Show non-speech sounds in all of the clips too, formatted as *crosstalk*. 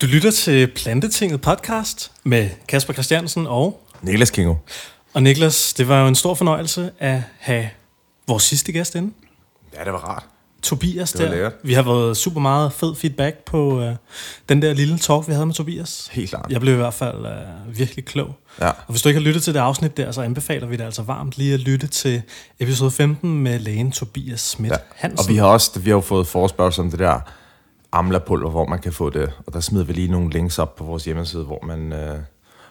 Du lytter til Plantetinget podcast med Kasper Christiansen og... Niklas Kingo. Og Niklas, det var jo en stor fornøjelse at have vores sidste gæst inde. Ja, det var rart. Tobias Det var der. lækkert. Vi har været super meget fed feedback på uh, den der lille talk, vi havde med Tobias. Helt klart. Jeg blev i hvert fald uh, virkelig klog. Ja. Og hvis du ikke har lyttet til det afsnit der, så anbefaler vi dig altså varmt lige at lytte til episode 15 med lægen Tobias Schmidt ja. Hansen. Og vi har også vi har jo fået forespørgsel om det der Amla-pulver, hvor man kan få det. Og der smider vi lige nogle links op på vores hjemmeside, hvor man, øh,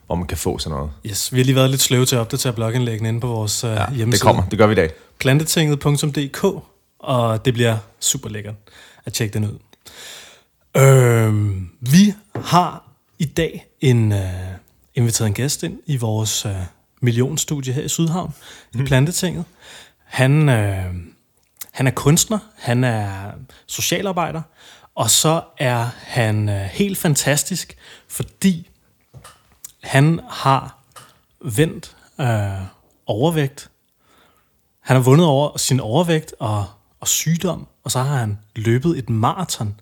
hvor man kan få sådan noget. Yes, vi har lige været lidt sløve til at opdatere blogindlæggene inde på vores uh, Ja, hjemmeside. det kommer. Det gør vi i dag. plantetinget.dk, og det bliver super lækkert at tjekke den ud. Øhm, vi har i dag en, øh, inviteret en gæst ind i vores øh, millionstudie her i Sydhavn, mm. i Plantetinget. Han, øh, han er kunstner, han er socialarbejder, og så er han øh, helt fantastisk, fordi han har vendt øh, overvægt han har vundet over sin overvægt og, og sygdom, og så har han løbet et maraton.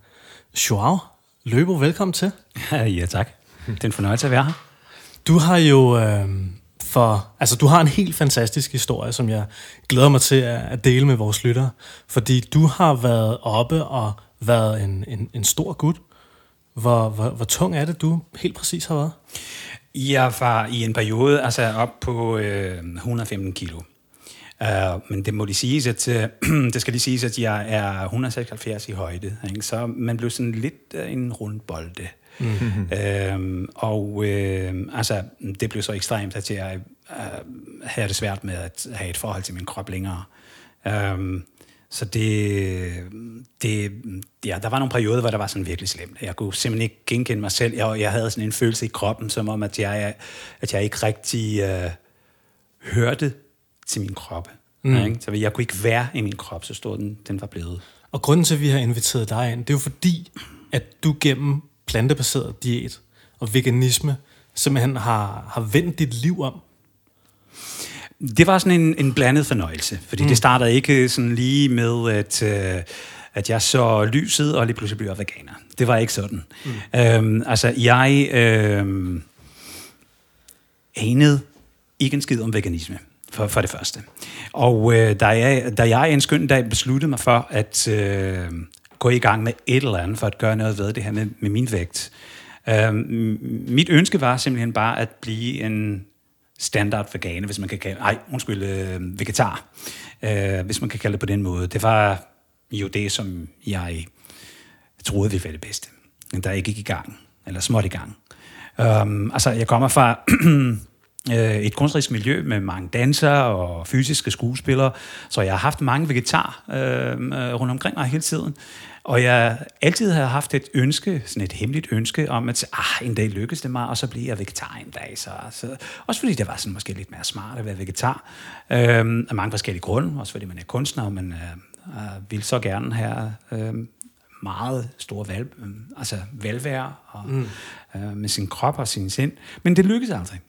Joao, løber, velkommen til. *laughs* Ja, tak. Det er en fornøjelse at være her. Du har jo øh, for, altså du har en helt fantastisk historie, som jeg glæder mig til at, at dele med vores lyttere, fordi du har været oppe og været en, en, en stor gut. Hvor, hvor, hvor tung er det, du helt præcis har været? Jeg var i en periode altså op på øh, 115 kilo. Uh, men det må de sige, at uh, *clears throat* det skal lige siges, at jeg er 176 i højde, ikke? så man blev sådan lidt uh, en rundbolde. Mm-hmm. Uh, og uh, altså, det blev så ekstremt, at jeg uh, havde det svært med at have et forhold til min krop længere. Uh, så det, det, ja, der var nogle perioder, hvor der var sådan virkelig slemt. Jeg kunne simpelthen ikke genkende mig selv. Jeg, jeg havde sådan en følelse i kroppen, som om, at jeg, at jeg ikke rigtig uh, hørte til min krop. Mm. Ikke? Så jeg kunne ikke være i min krop, så stor den, den var blevet. Og grunden til, at vi har inviteret dig ind, det er jo fordi, at du gennem plantebaseret diæt og veganisme simpelthen har, har vendt dit liv om. Det var sådan en, en blandet fornøjelse, fordi mm. det startede ikke sådan lige med, at, øh, at jeg så lyset, og lige pludselig blev jeg veganer. Det var ikke sådan. Mm. Øhm, altså, jeg øh, anede ikke en skid om veganisme, for, for det første. Og øh, da, jeg, da jeg en skøn dag besluttede mig for at øh, gå i gang med et eller andet, for at gøre noget ved det her med, med min vægt, øh, mit ønske var simpelthen bare at blive en standard veganer, hvis man kan kalde ej, undskyld, øh, vegetar, øh, hvis man kan kalde det på den måde. Det var jo det, som jeg troede ville være det bedste. Men der ikke gik i gang, eller småt i gang. Um, altså, jeg kommer fra *clears throat* øh, et kunstnerisk miljø med mange dansere og fysiske skuespillere, så jeg har haft mange vegetar øhm, øh, rundt omkring mig hele tiden. Og jeg altid har haft et ønske, sådan et hemmeligt ønske, om at ah, en dag lykkes det mig, og så bliver jeg vegetar en dag. Så, så, også fordi det var sådan måske lidt mere smart at være vegetar, øh, af mange forskellige grunde, også fordi man er kunstner, og man øh, øh, vil så gerne have øh, meget store valg, øh, altså velvære og, mm. øh, med sin krop og sin sind. Men det lykkedes aldrig.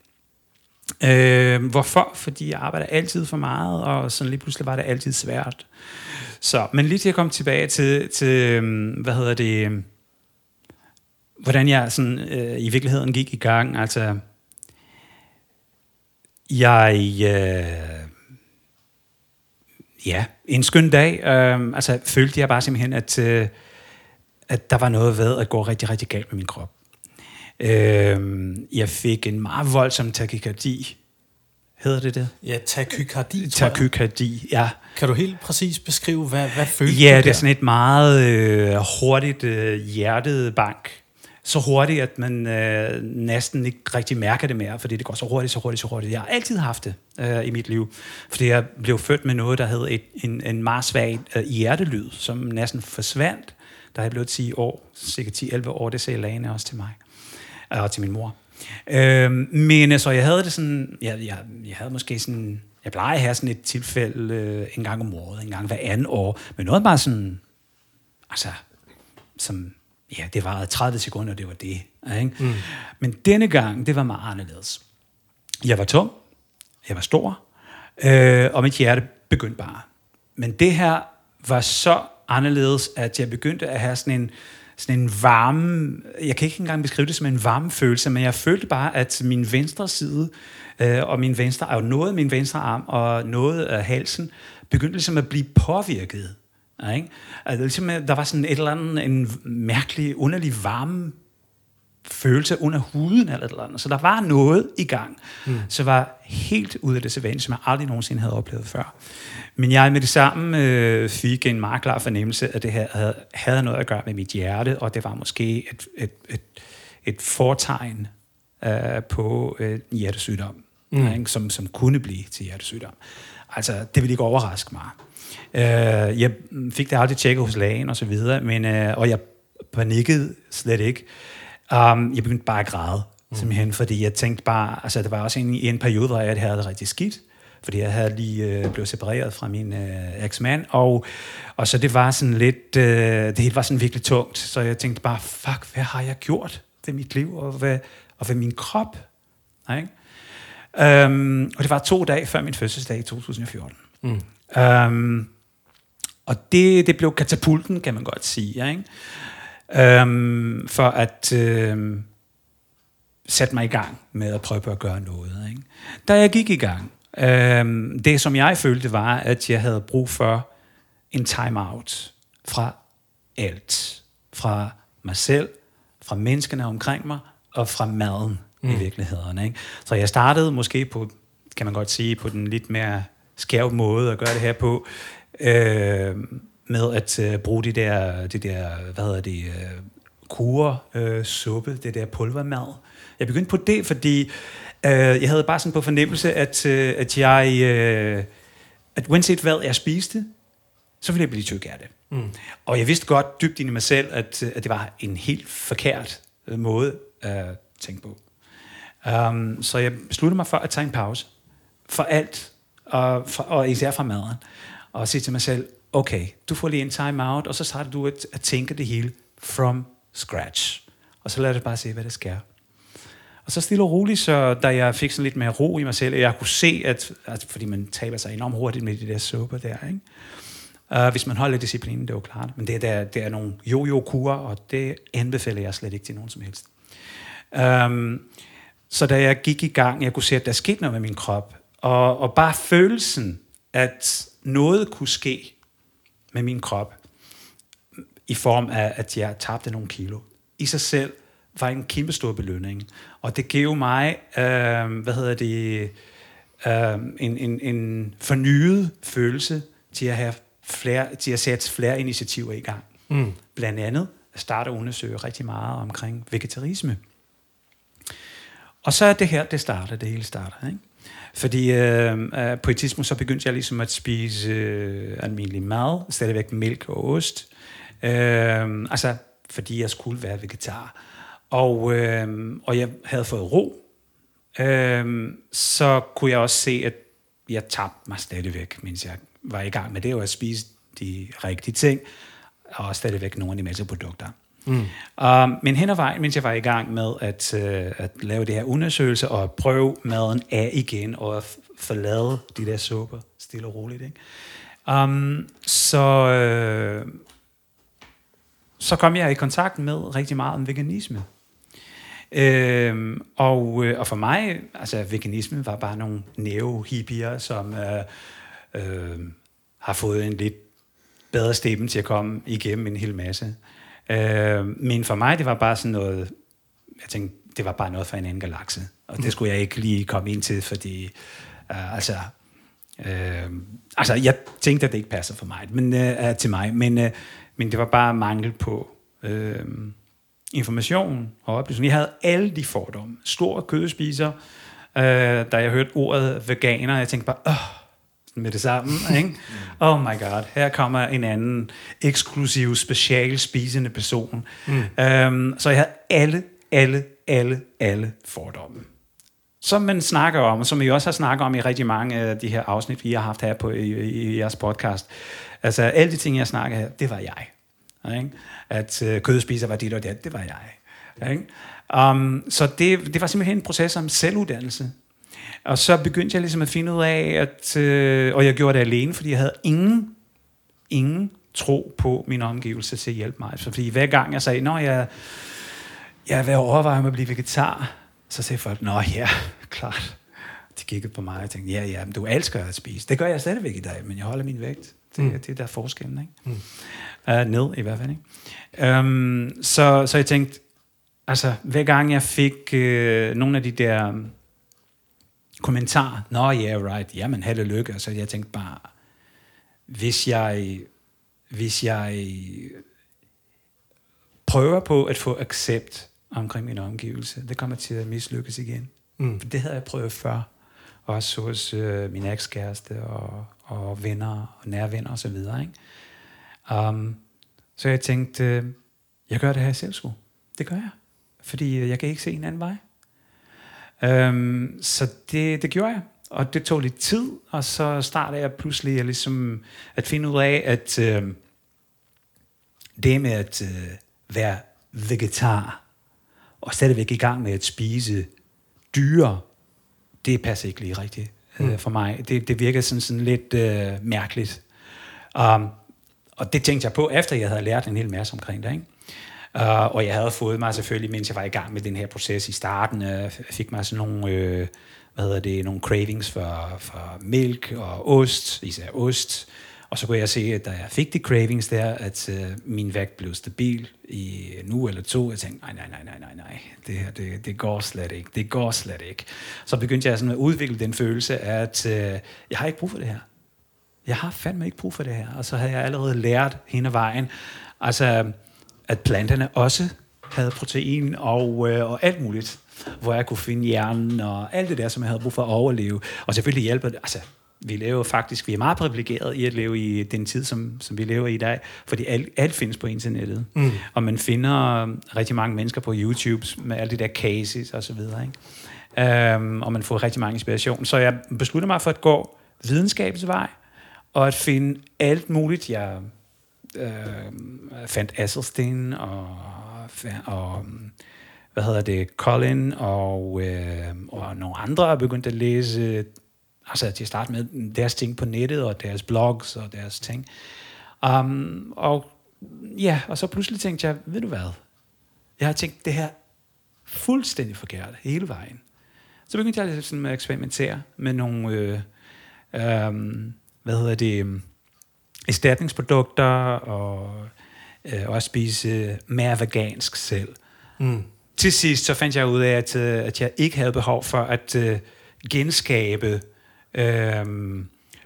Øh, hvorfor? Fordi jeg arbejder altid for meget, og sådan lige pludselig var det altid svært. Så, men lige til at komme tilbage til, til øhm, hvad hedder det, øhm, hvordan jeg sådan, øh, i virkeligheden gik i gang. Altså, jeg, øh, ja, en skøn dag, øh, altså følte jeg bare simpelthen, at, øh, at der var noget ved at gå rigtig, rigtig galt med min krop. Øh, jeg fik en meget voldsom takykardi. Hedder det det? Ja, takykardi. Takykardi, ja. Kan du helt præcis beskrive, hvad, hvad følte Ja, det der? er sådan et meget øh, hurtigt øh, hjertet bank. Så hurtigt, at man øh, næsten ikke rigtig mærker det mere, fordi det går så hurtigt, så hurtigt, så hurtigt. Jeg har altid haft det øh, i mit liv, fordi jeg blev født med noget, der hed et, en, en meget svag øh, hjertelyd, som næsten forsvandt, da jeg blev 10 år, cirka 10-11 år, det sagde Lane også til mig, og til min mor. Øh, men så jeg havde det sådan, jeg, jeg, jeg havde måske sådan, jeg plejer at have sådan et tilfælde øh, en gang om året, en gang hver anden år, men noget bare sådan, altså, som, ja, det var 30 sekunder, og det var det. Ikke? Mm. Men denne gang, det var meget anderledes. Jeg var tung, jeg var stor, øh, og mit hjerte begyndte bare. Men det her var så anderledes, at jeg begyndte at have sådan en sådan en varme, jeg kan ikke engang beskrive det som en varme følelse, men jeg følte bare, at min venstre side, øh, og min venstre, og noget af min venstre arm, og noget af halsen, begyndte ligesom at blive påvirket. Ikke? Altså, ligesom, der var sådan et eller andet, en mærkelig, underlig varme følelse under huden eller et eller andet. Så der var noget i gang, mm. så var helt ud af det sædvanlige, som jeg aldrig nogensinde havde oplevet før. Men jeg med det samme øh, fik en meget klar fornemmelse, at det her havde, havde noget at gøre med mit hjerte, og det var måske et, et, et, et fortegn øh, på øh, hjertesygdom, mm. ikke? Som, som kunne blive til hjertesygdom. Altså, det ville ikke overraske mig. Øh, jeg fik det aldrig tjekket hos lægen og så videre, men, øh, og jeg panikkede slet ikke. Um, jeg begyndte bare at græde, mm. simpelthen, fordi jeg tænkte bare, altså det var også en, en periode, hvor jeg havde det rigtig skidt, fordi jeg havde lige øh, blevet separeret fra min øh, eksmand, og, og så det var sådan lidt, øh, det hele var sådan virkelig tungt, så jeg tænkte bare, fuck, hvad har jeg gjort ved mit liv, og hvad, og ved min krop? Ikke? Um, og det var to dage før min fødselsdag i 2014. Mm. Um, og det, det blev katapulten, kan man godt sige. Ikke? øhm, for at øh, sætte mig i gang med at prøve at gøre noget. Ikke? Da jeg gik i gang, øh, det som jeg følte var, at jeg havde brug for en time-out fra alt. Fra mig selv, fra menneskene omkring mig, og fra maden mm. i virkeligheden. Ikke? Så jeg startede måske på, kan man godt sige, på den lidt mere skæv måde at gøre det her på. Øh, med at øh, bruge de der, de der, hvad hedder det, øh, kure, øh, suppe, det der pulvermad. Jeg begyndte på det, fordi øh, jeg havde bare sådan på fornemmelse, at, øh, at jeg, øh, at uanset hvad jeg spiste, så ville jeg blive tyk af det. Mm. Og jeg vidste godt dybt ind i mig selv, at, at det var en helt forkert øh, måde at tænke på. Um, så jeg besluttede mig for at tage en pause for alt, og, for, og især fra maden, og sige til mig selv, okay, du får lige en time out, og så starter du at, at tænke det hele from scratch. Og så lader det bare se, hvad det sker. Og så stille og roligt, så da jeg fik sådan lidt mere ro i mig selv, jeg kunne se, at, at fordi man taber sig enormt hurtigt med de der supper der, ikke? Uh, hvis man holder disciplinen, det er jo klart. Men det, der, det er nogle jojo-kurer, og det anbefaler jeg slet ikke til nogen som helst. Um, så da jeg gik i gang, jeg kunne se, at der skete noget med min krop. Og, og bare følelsen, at noget kunne ske, med min krop, i form af, at jeg tabte nogle kilo. I sig selv var en kæmpe stor belønning. Og det gav mig, øh, hvad hedder det, øh, en, en, en fornyet følelse til at have flere, til at sætte flere initiativer i gang. Mm. Blandt andet at starte at undersøge rigtig meget omkring vegetarisme. Og så er det her, det starter, det hele starter. Ikke? Fordi øh, øh, på et tidspunkt så begyndte jeg ligesom at spise øh, almindelig mad, stadigvæk mælk og ost. Øh, altså, fordi jeg skulle være vegetar. Og, øh, og jeg havde fået ro. Øh, så kunne jeg også se, at jeg tabte mig stadigvæk, mens jeg var i gang med det, og at spise de rigtige ting, og stadigvæk nogle af de masse produkter. Mm. Um, men hen ad vejen, mens jeg var i gang med at, uh, at lave det her undersøgelse og prøve maden af igen og forlade de der supper stille og roligt, ikke? Um, så, uh, så kom jeg i kontakt med rigtig meget om veganisme. Uh, og, uh, og for mig, altså veganisme var bare nogle neo-hippier, som uh, uh, har fået en lidt bedre stemme til at komme igennem en hel masse. Øh, men for mig, det var bare sådan noget, jeg tænkte, det var bare noget for en anden galakse. Og det skulle jeg ikke lige komme ind til, fordi, øh, altså, øh, altså, jeg tænkte, at det ikke passer for mig, men, øh, til mig, men, øh, men det var bare mangel på øh, information og oplysning. Jeg havde alle de fordomme. Stor kødspiser, øh, da jeg hørte ordet veganer, jeg tænkte bare, åh, med det samme. *laughs* Ikke? Oh my god, her kommer en anden eksklusiv, special spisende person. Mm. Um, så jeg havde alle, alle, alle, alle fordomme. Som man snakker om, og som vi også har snakket om i rigtig mange af de her afsnit, vi har haft her på i, i, i jeres podcast. Altså, alle de ting, jeg snakker her, det var jeg. Ikke? At uh, kødspiser var dit og det, det var jeg. Ikke? Um, så det, det var simpelthen en proces om selvuddannelse. Og så begyndte jeg ligesom at finde ud af, at, øh, og jeg gjorde det alene, fordi jeg havde ingen, ingen tro på min omgivelse til at hjælpe mig. Så fordi hver gang jeg sagde, når jeg, jeg at overveje mig at blive vegetar, så sagde folk, nå ja, *laughs* klart. De kiggede på mig og tænkte, ja, ja, men du elsker at spise. Det gør jeg stadigvæk i dag, men jeg holder min vægt. Det, mm. det er der forskellen, ikke? Mm. Uh, ned i hvert fald, ikke? Um, så, så jeg tænkte, altså, hver gang jeg fik uh, nogle af de der um, kommentarer, nå, ja, yeah, right, jamen, held og lykke, så jeg tænkte bare, hvis jeg, hvis jeg prøver på at få accept omkring min omgivelse, det kommer til at mislykkes igen. Mm. For det havde jeg prøvet før, også hos øh, min ekskæreste og, og venner og nærvenner og så videre. Ikke? Um, så jeg tænkte, jeg gør det her selv sgu. Det gør jeg. Fordi øh, jeg kan ikke se en anden vej. Um, så det, det gjorde jeg. Og det tog lidt tid, og så startede jeg pludselig at, ligesom, at finde ud af, at øh, det med at øh, være vegetar, og stadigvæk i gang med at spise dyre, det passer ikke lige rigtigt øh, mm. for mig. Det, det virker sådan, sådan lidt øh, mærkeligt. Um, og det tænkte jeg på, efter jeg havde lært en hel masse omkring det. Ikke? Uh, og jeg havde fået mig selvfølgelig, mens jeg var i gang med den her proces i starten, uh, fik mig sådan nogle, uh, hvad hedder det, nogle cravings for, for mælk og ost, især ost. Og så kunne jeg se, at da jeg fik de cravings der, at uh, min vægt blev stabil i nu eller to. Jeg tænkte, nej, nej, nej, nej, nej, nej, det her, det, det går slet ikke, det går slet ikke. Så begyndte jeg sådan at udvikle den følelse, at uh, jeg har ikke brug for det her. Jeg har fandme ikke brug for det her. Og så havde jeg allerede lært hen ad vejen, altså, at planterne også havde protein og, øh, og alt muligt, hvor jeg kunne finde hjernen og alt det der, som jeg havde brug for at overleve. Og selvfølgelig hjælper det, altså vi lever faktisk, vi er meget privilegeret i at leve i den tid, som, som vi lever i i dag, fordi alt, alt findes på internettet. Mm. Og man finder rigtig mange mennesker på YouTube med alle de der cases og så videre. Ikke? Um, og man får rigtig mange inspiration. Så jeg beslutter mig for at gå videnskabens vej, og at finde alt muligt. Jeg øh, fandt Asselstein og, og hvad hedder det, Colin og, øh, og nogle andre er begyndt at læse altså til at starte med deres ting på nettet, og deres blogs og deres ting. Um, og ja, og så pludselig tænkte jeg, ved du hvad? Jeg har tænkt det her fuldstændig forkert hele vejen. Så begyndte jeg sådan at eksperimentere med nogle, øh, øh, hvad hedder det, erstatningsprodukter, og øh, også spise mere vegansk selv. Mm. Til sidst så fandt jeg ud af, at, øh, at jeg ikke havde behov for at øh, genskabe øh,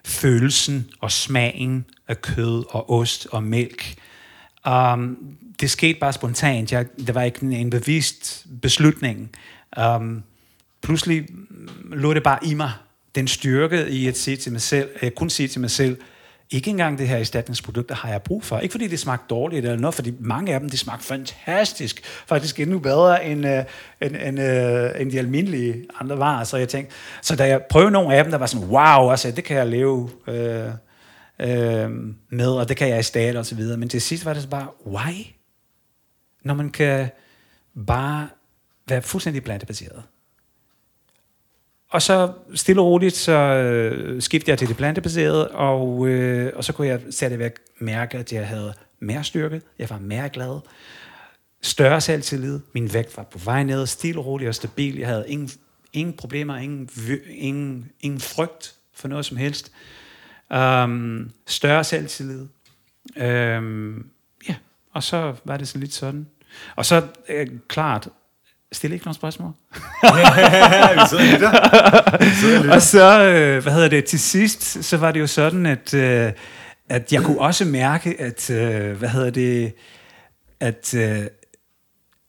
følelsen og smagen af kød og ost og mælk. Um, det skete bare spontant. Jeg, det var ikke en, en bevidst beslutning. Um, pludselig lå det bare i mig, den styrke i at sige til mig selv, jeg kun sige til mig selv, ikke engang det her erstatningsprodukt, har jeg brug for. Ikke fordi det smagte dårligt eller noget, fordi mange af dem, det smagte fantastisk. Faktisk endnu bedre end, øh, end, end, øh, end de almindelige andre varer. Så jeg tænkte, så da jeg prøvede nogle af dem, der var sådan, wow, altså, det kan jeg leve øh, øh, med, og det kan jeg erstatte og så videre. Men til sidst var det så bare, why? Når man kan bare være fuldstændig plantebaseret. Og så stille og roligt, så øh, skiftede jeg til det plantebaserede, og, øh, og så kunne jeg stadigvæk mærke, at jeg havde mere styrke, jeg var mere glad, større selvtillid, min vægt var på vej ned, stille og roligt og stabil, jeg havde ingen, ingen problemer, ingen, ingen, ingen frygt for noget som helst, um, større selvtillid, um, ja, og så var det sådan lidt sådan. Og så øh, klart, Stille ikke nogen spørgsmål. *laughs* vi sidder der. Og så, øh, hvad hedder det, til sidst, så var det jo sådan, at, øh, at jeg kunne også mærke, at, øh, hvad hedder det, at øh,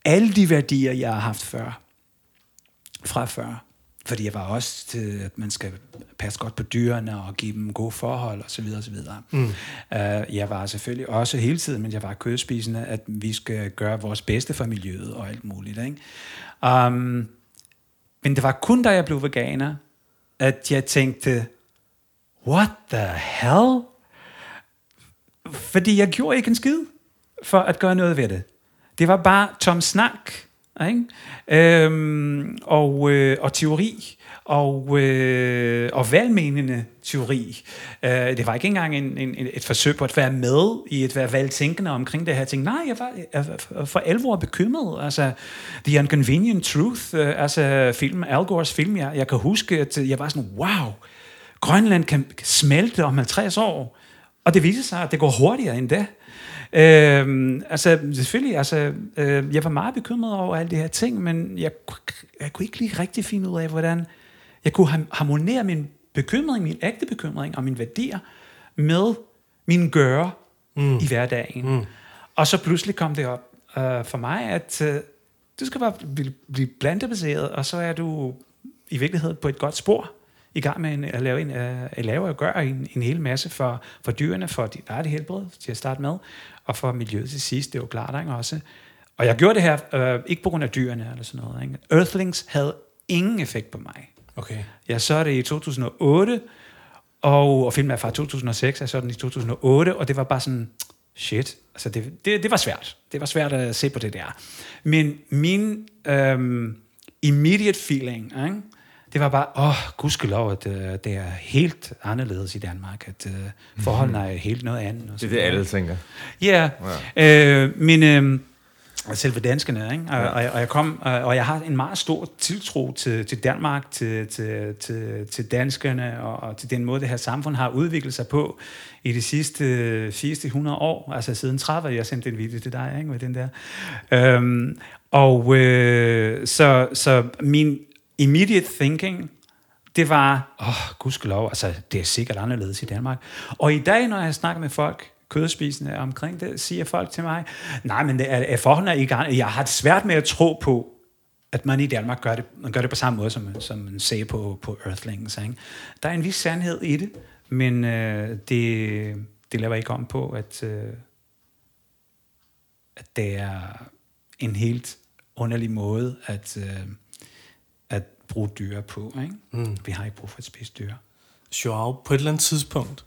alle de værdier, jeg har haft før, fra før, fordi jeg var også til, at man skal passe godt på dyrene og give dem gode forhold osv. osv. Mm. Uh, jeg var selvfølgelig også hele tiden, men jeg var kødspisende, at vi skal gøre vores bedste for miljøet og alt muligt. Ikke? Um, men det var kun da jeg blev veganer, at jeg tænkte, what the hell? Fordi jeg gjorde ikke en skid for at gøre noget ved det. Det var bare tom snak. Ikke? Øhm, og, øh, og teori, og, øh, og valgmenende teori. Øh, det var ikke engang en, en, et forsøg på at være med i et være valgtænkende omkring det her. ting. nej, jeg var, jeg var for alvor bekymret. Altså, The Inconvenient Truth, øh, altså film, Al Gore's film, jeg, jeg kan huske, at jeg var sådan, wow, Grønland kan smelte om 50 år. Og det viser sig, at det går hurtigere end det. Øhm, altså, selvfølgelig, altså, øh, jeg var meget bekymret over alle de her ting, men jeg, jeg kunne ikke lige rigtig finde ud af, hvordan jeg kunne harmonere min bekymring, min ægte bekymring og mine værdier med min gøre mm. i hverdagen. Mm. Og så pludselig kom det op øh, for mig, at øh, du skal bare blive, blive plantebaseret, og så er du i virkeligheden på et godt spor i gang med en, at lave, en, at lave og gøre en, en hel masse for, for dyrene, for er det helbred til at starte med, og for miljøet til sidst, det er jo klart ikke, også. Og jeg gjorde det her, øh, ikke på grund af dyrene eller sådan noget. Ikke? Earthlings havde ingen effekt på mig. Okay. Jeg så det i 2008, og, og filmen er fra 2006, jeg så den i 2008, og det var bare sådan, shit, altså det, det, det var svært. Det var svært at se på det der. Men min øhm, immediate feeling, ikke? Det var bare, åh, oh, gudskelov, at uh, det er helt anderledes i Danmark, at uh, forholdene er helt noget andet. Det er det, alle tænker. Yeah. Ja, øh, men øh, selve danskerne, ikke? Og, ja. og, og, jeg kom, og jeg har en meget stor tiltro til, til Danmark, til, til, til, til danskerne, og, og til den måde, det her samfund har udviklet sig på i de sidste 80 100 år, altså siden 30, jeg sendte en video til dig, ikke, med den der. Øhm, og øh, så, så min immediate thinking, det var, åh, oh, gudskelov, altså, det er sikkert anderledes i Danmark. Og i dag, når jeg snakker med folk, kødspisende omkring det, siger folk til mig, nej, men det er, er forholdene i gang. Jeg har det svært med at tro på, at man i Danmark gør det, man gør det på samme måde, som, som man ser på, på Earthlings. Ikke? Der er en vis sandhed i det, men øh, det, det laver ikke om på, at, øh, at det er en helt underlig måde at, øh, at bruge dyr på. Ikke? Mm. Vi har ikke brug for at spise dyr. Joao, på et eller andet tidspunkt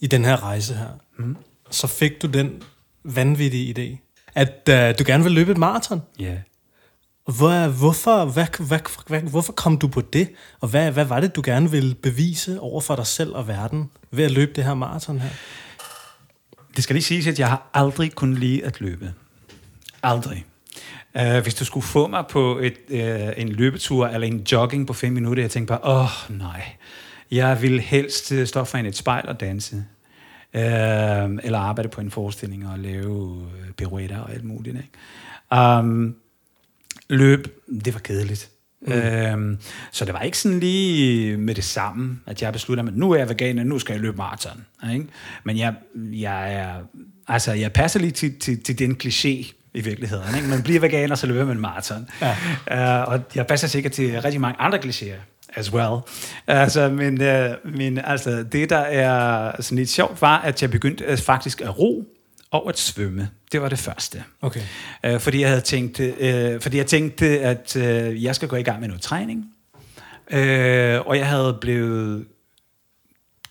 i den her rejse her, mm så fik du den vanvittige idé, at uh, du gerne vil løbe et maraton. Ja. Yeah. Hvor, hvorfor, hvad, hvad, hvad, hvorfor kom du på det? Og hvad, hvad var det, du gerne ville bevise over for dig selv og verden ved at løbe det her maraton her? Det skal lige siges, at jeg har aldrig kunnet lide at løbe. Aldrig. Uh, hvis du skulle få mig på et, uh, en løbetur eller en jogging på fem minutter, jeg tænkte bare, åh oh, nej, jeg vil helst stå foran et spejl og danse. Øh, eller arbejde på en forestilling og lave øh, pirouetter og alt muligt. Ikke? Um, løb, det var kedeligt. Mm. Øhm, så det var ikke sådan lige med det samme, at jeg besluttede, at nu er jeg veganer, nu skal jeg løbe maraton. Ikke? Men jeg, jeg, er, altså, jeg passer lige til, til, til den kliché i virkeligheden. Ikke? Man bliver veganer, så løber man maraton. Ja. Uh, og jeg passer sikkert til rigtig mange andre klichéer as well. Altså, men, uh, men altså, det, der er sådan lidt sjovt, var, at jeg begyndte uh, faktisk at ro og at svømme. Det var det første. Okay. Uh, fordi jeg havde tænkt, uh, fordi jeg tænkte, at uh, jeg skal gå i gang med noget træning. Uh, og jeg havde blevet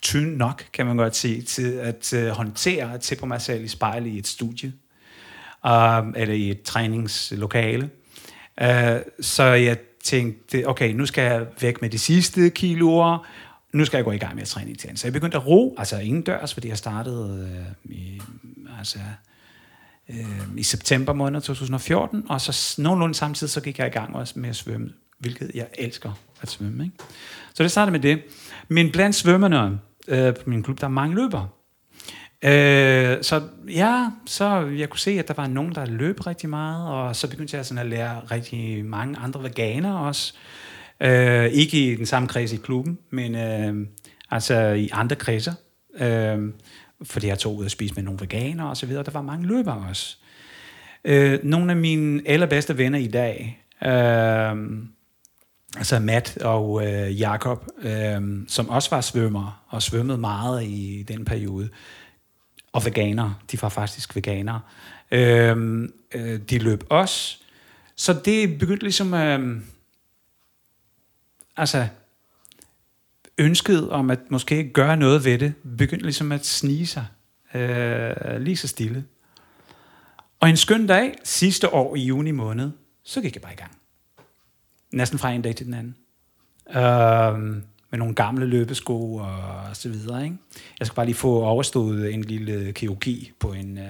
tynd nok, kan man godt sige, til at uh, håndtere at se på mig selv i spejlet i et studie, um, eller i et træningslokale. Uh, så jeg tænkte, okay, nu skal jeg væk med de sidste kiloer, nu skal jeg gå i gang med at træne igen. Så jeg begyndte at ro, altså indendørs, fordi jeg startede øh, i, altså, øh, i september måned 2014, og så nogenlunde samtidig så gik jeg i gang også med at svømme, hvilket jeg elsker at svømme. Ikke? Så det startede med det. Men blandt svømmerne øh, på min klub, der er mange løbere. Øh, så ja, så jeg kunne se, at der var nogen, der løb rigtig meget, og så begyndte jeg sådan at lære rigtig mange andre veganer også. Øh, ikke i den samme kreds i klubben, men øh, altså i andre kredser. Øh, fordi jeg tog ud og spise med nogle veganer og så videre. Der var mange løbere også. Øh, nogle af mine allerbedste venner i dag, øh, altså Matt og øh, Jakob, øh, som også var svømmer og svømmede meget i den periode, og veganer. De var faktisk veganere. Øh, øh, de løb også. Så det begyndte ligesom... Øh, altså, ønsket om at måske gøre noget ved det, begyndte ligesom at snige sig øh, lige så stille. Og en skøn dag sidste år i juni måned, så gik jeg bare i gang. Næsten fra en dag til den anden. Øhm, med nogle gamle løbesko og så videre. Ikke? Jeg skal bare lige få overstået en lille kirurgi på en, øh,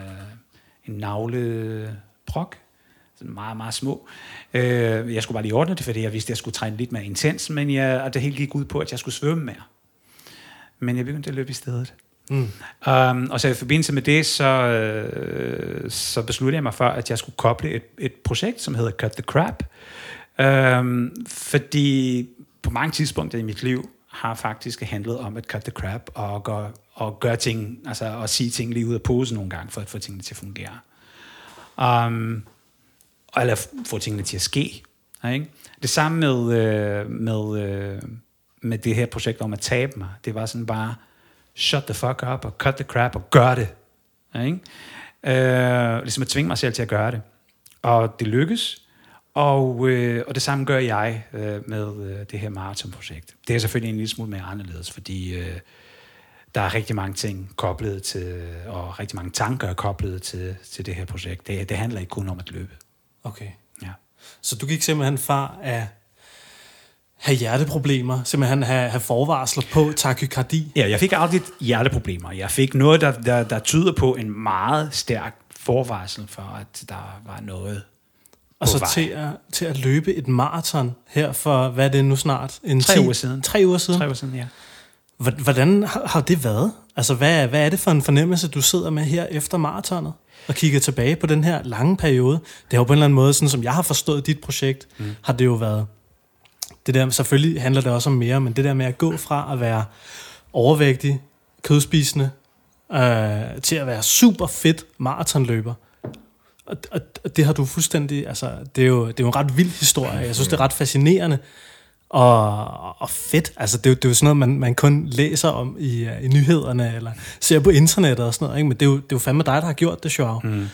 en navlebrok. Sådan meget, meget små. Øh, jeg skulle bare lige ordne det, fordi jeg vidste, at jeg skulle træne lidt mere intens, men jeg, og det hele gik ud på, at jeg skulle svømme mere. Men jeg begyndte at løbe i stedet. Mm. Um, og så i forbindelse med det, så, øh, så besluttede jeg mig for, at jeg skulle koble et, et projekt, som hedder Cut the Crap. Um, fordi på mange tidspunkter i mit liv har faktisk handlet om at cut the crap og gøre, og gøre ting, altså at sige ting lige ud af posen nogle gange, for at få tingene til at fungere. Um, eller få tingene til at ske. Ikke? Det samme med, øh, med, øh, med det her projekt om at tabe mig. Det var sådan bare, shut the fuck up, og cut the crap, og gør det. Ikke? Øh, ligesom at tvinge mig selv til at gøre det. Og det lykkes. Og, øh, og det samme gør jeg øh, med øh, det her maratonprojekt. Det er selvfølgelig en lille smule mere anderledes, fordi øh, der er rigtig mange ting koblet til, og rigtig mange tanker koblet til, til det her projekt. Det, det handler ikke kun om at løbe. Okay. Ja. Så du gik simpelthen fra at have hjerteproblemer, simpelthen have, have forvarsler på takykardi? Ja, jeg fik aldrig hjerteproblemer. Jeg fik noget, der, der, der tyder på en meget stærk forvarsel for, at der var noget Og så til at, til at løbe et maraton her for, hvad er det nu snart? En Tre 10 uger siden. Tre uger siden? Tre år siden, ja. Hvor- Hvordan har, har det været? Altså, hvad, hvad er det for en fornemmelse, du sidder med her efter maratonet? Og kigger tilbage på den her lange periode. Det har jo på en eller anden måde, sådan som jeg har forstået dit projekt, mm. har det jo været... Det der, selvfølgelig handler det også om mere, men det der med at gå fra at være overvægtig, kødspisende, øh, til at være super fedt maratonløber. Og, og, og det har du fuldstændig... Altså, det er, jo, det er jo en ret vild historie. Jeg synes, det er ret fascinerende og, og fedt. Altså, det, er jo, det er jo sådan noget, man, man kun læser om i, uh, i nyhederne, eller ser på internettet og sådan noget. Ikke? Men det er, jo, det er jo fandme dig, der har gjort det, Joao. Mm.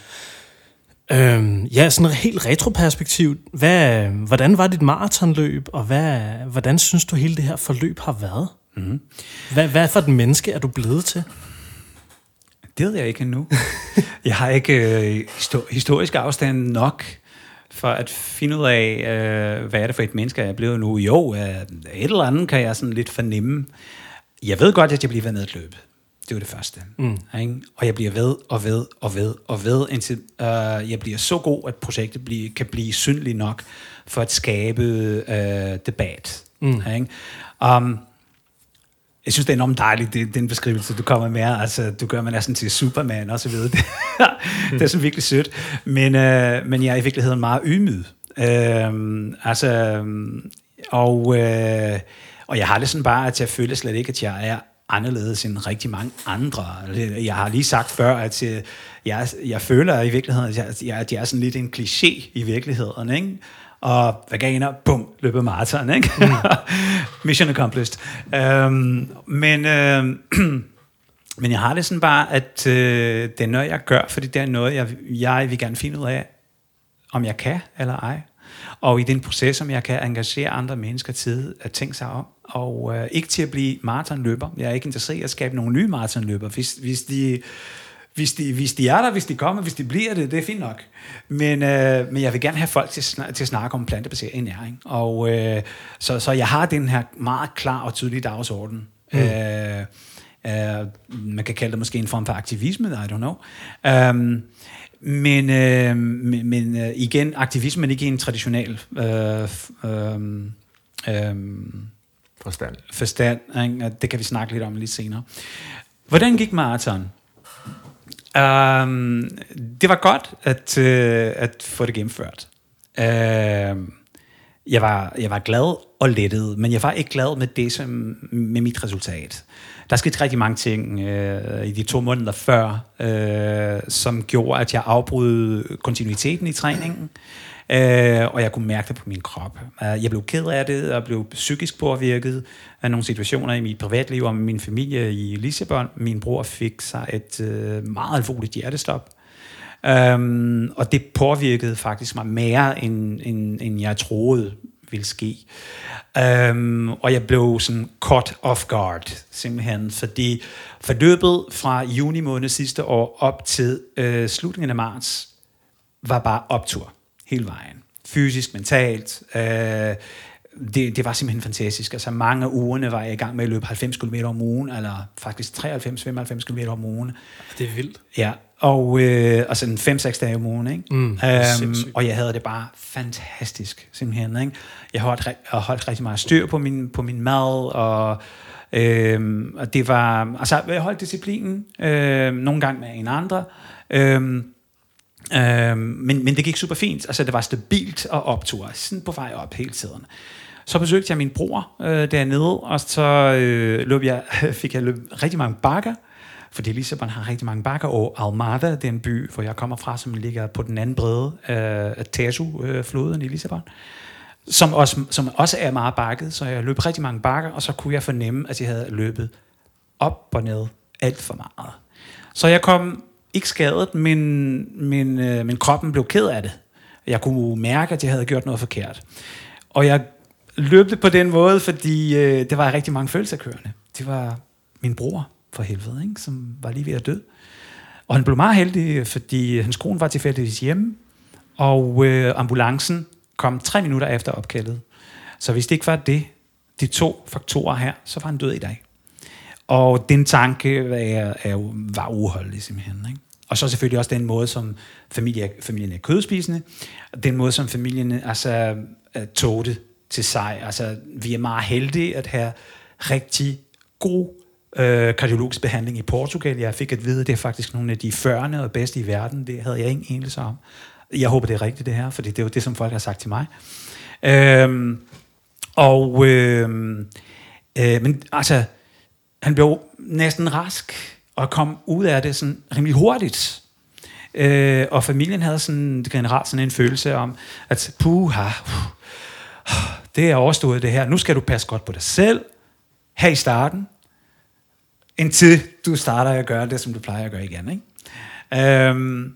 Øhm, ja, sådan et helt retroperspektiv. Hvad, hvordan var dit maratonløb, og hvad, hvordan synes du, hele det her forløb har været? Mm. Hvad, hvad for et menneske er du blevet til? Det ved jeg ikke endnu. *laughs* jeg har ikke øh, histo- historisk afstand nok for at finde ud af, øh, hvad er det for et menneske, jeg er blevet nu. Jo, øh, et eller andet kan jeg sådan lidt fornemme. Jeg ved godt, at jeg bliver ved med at løbe. Det var det første. Mm. Ikke? Og jeg bliver ved og ved og ved og ved, indtil øh, jeg bliver så god, at projektet bliver, kan blive synligt nok for at skabe øh, debat. Mm. Ikke? Um, jeg synes, det er enormt dejligt, det, den beskrivelse, du kommer med. Altså, du gør mig næsten til Superman og så videre. *laughs* Det, det er sådan virkelig sødt. Men, øh, men jeg er i virkeligheden meget ydmyg. Øh, altså, øhm, og, øh, og jeg har det sådan bare, at jeg føler slet ikke, at jeg er anderledes end rigtig mange andre. Altså, jeg har lige sagt før, at øh, jeg, jeg, føler i virkeligheden, at jeg, at jeg er sådan lidt en kliché i virkeligheden, ikke? Og veganer, bum, løber maraton, ikke? Mm. *laughs* Mission accomplished. Um, men, uh, *clears throat* men jeg har det sådan bare, at uh, det er noget, jeg gør, fordi det er noget, jeg, jeg vil gerne finde ud af, om jeg kan eller ej. Og i den proces, om jeg kan engagere andre mennesker til at tænke sig om, og uh, ikke til at blive maratonløber. Jeg er ikke interesseret i at skabe nogle nye maratonløber. Hvis, hvis de hvis de, hvis de er der, hvis de kommer, hvis de bliver det, det er fint nok. Men, øh, men jeg vil gerne have folk til, snak, til at snakke om plantebaseret ernæring. Og, øh, så, så jeg har den her meget klar og tydelig dagsorden. Mm. Øh, øh, man kan kalde det måske en form for aktivisme, I don't know. Um, men, øh, men, men øh, igen, aktivisme er ikke en traditionel øh, øh, øh, Forstand. forstand. Ikke? Det kan vi snakke lidt om lidt senere. Hvordan gik maraton? Um, det var godt at, uh, at få det gennemført. Uh, jeg, var, jeg var glad og lettet, men jeg var ikke glad med det som, med mit resultat. Der skete rigtig mange ting uh, i de to måneder før, uh, som gjorde, at jeg afbrød kontinuiteten i træningen. Uh, Øh, og jeg kunne mærke det på min krop. Øh, jeg blev ked af det, og blev psykisk påvirket af nogle situationer i mit privatliv og med min familie i Lissabon. Min bror fik sig et øh, meget alvorligt hjertestop. Øhm, og det påvirkede faktisk mig mere, end, end, end jeg troede ville ske. Øhm, og jeg blev sådan caught off guard, simpelthen, fordi forløbet fra juni måned sidste år op til øh, slutningen af marts var bare optur hele vejen. fysisk, mentalt. Øh, det, det var simpelthen fantastisk. Altså mange af ugerne var jeg i gang med at løbe 90 km om ugen, eller faktisk 93-95 km om ugen. Det er vildt. Ja, og øh, altså en 5-6 dage om ugen, ikke? Mm, øhm, og jeg havde det bare fantastisk, simpelthen, ikke? Jeg holdt, jeg holdt rigtig meget styr på min, på min mad, og, øhm, og det var, altså jeg holdt disciplinen, øh, nogle gange med en andre, øhm, Øhm, men, men det gik super fint. Altså, det var stabilt og optur. Sådan på vej op hele tiden. Så besøgte jeg min bror øh, dernede, og så øh, løb jeg, *laughs* fik jeg løb rigtig mange bakker, fordi Lissabon har rigtig mange bakker, og Almada, den by, hvor jeg kommer fra, som ligger på den anden brede af øh, Tejo-floden i Lissabon, som også, som også er meget bakket, så jeg løb rigtig mange bakker, og så kunne jeg fornemme, at jeg havde løbet op og ned alt for meget. Så jeg kom ikke skadet, men, men, øh, men kroppen blev ked af det. Jeg kunne mærke, at jeg havde gjort noget forkert. Og jeg løbte på den måde, fordi øh, det var rigtig mange følelser kørende. Det var min bror, for helvede, ikke? som var lige ved at dø. Og han blev meget heldig, fordi hans kone var tilfældigvis hjemme, og øh, ambulancen kom tre minutter efter opkaldet. Så hvis det ikke var det, de to faktorer her, så var han død i dag. Og den tanke er, er, var uholdelig simpelthen. Ikke? Og så selvfølgelig også den måde, som familie, familien er kødspisende, og den måde, som familien altså, tog det til sig. Altså, vi er meget heldige at have rigtig god øh, kardiologisk behandling i Portugal. Jeg fik at vide, at det er faktisk nogle af de førende og bedste i verden. Det havde jeg ingen enelse om. Jeg håber, det er rigtigt det her, for det er jo det, som folk har sagt til mig. Øhm, og øh, øh, men altså, han blev næsten rask og kom ud af det sådan rimelig hurtigt. Øh, og familien havde sådan generelt sådan en følelse om, at puha, uh, det er overstået det her. Nu skal du passe godt på dig selv her i starten, indtil du starter at gøre det, som du plejer at gøre igen. Ikke? Øhm,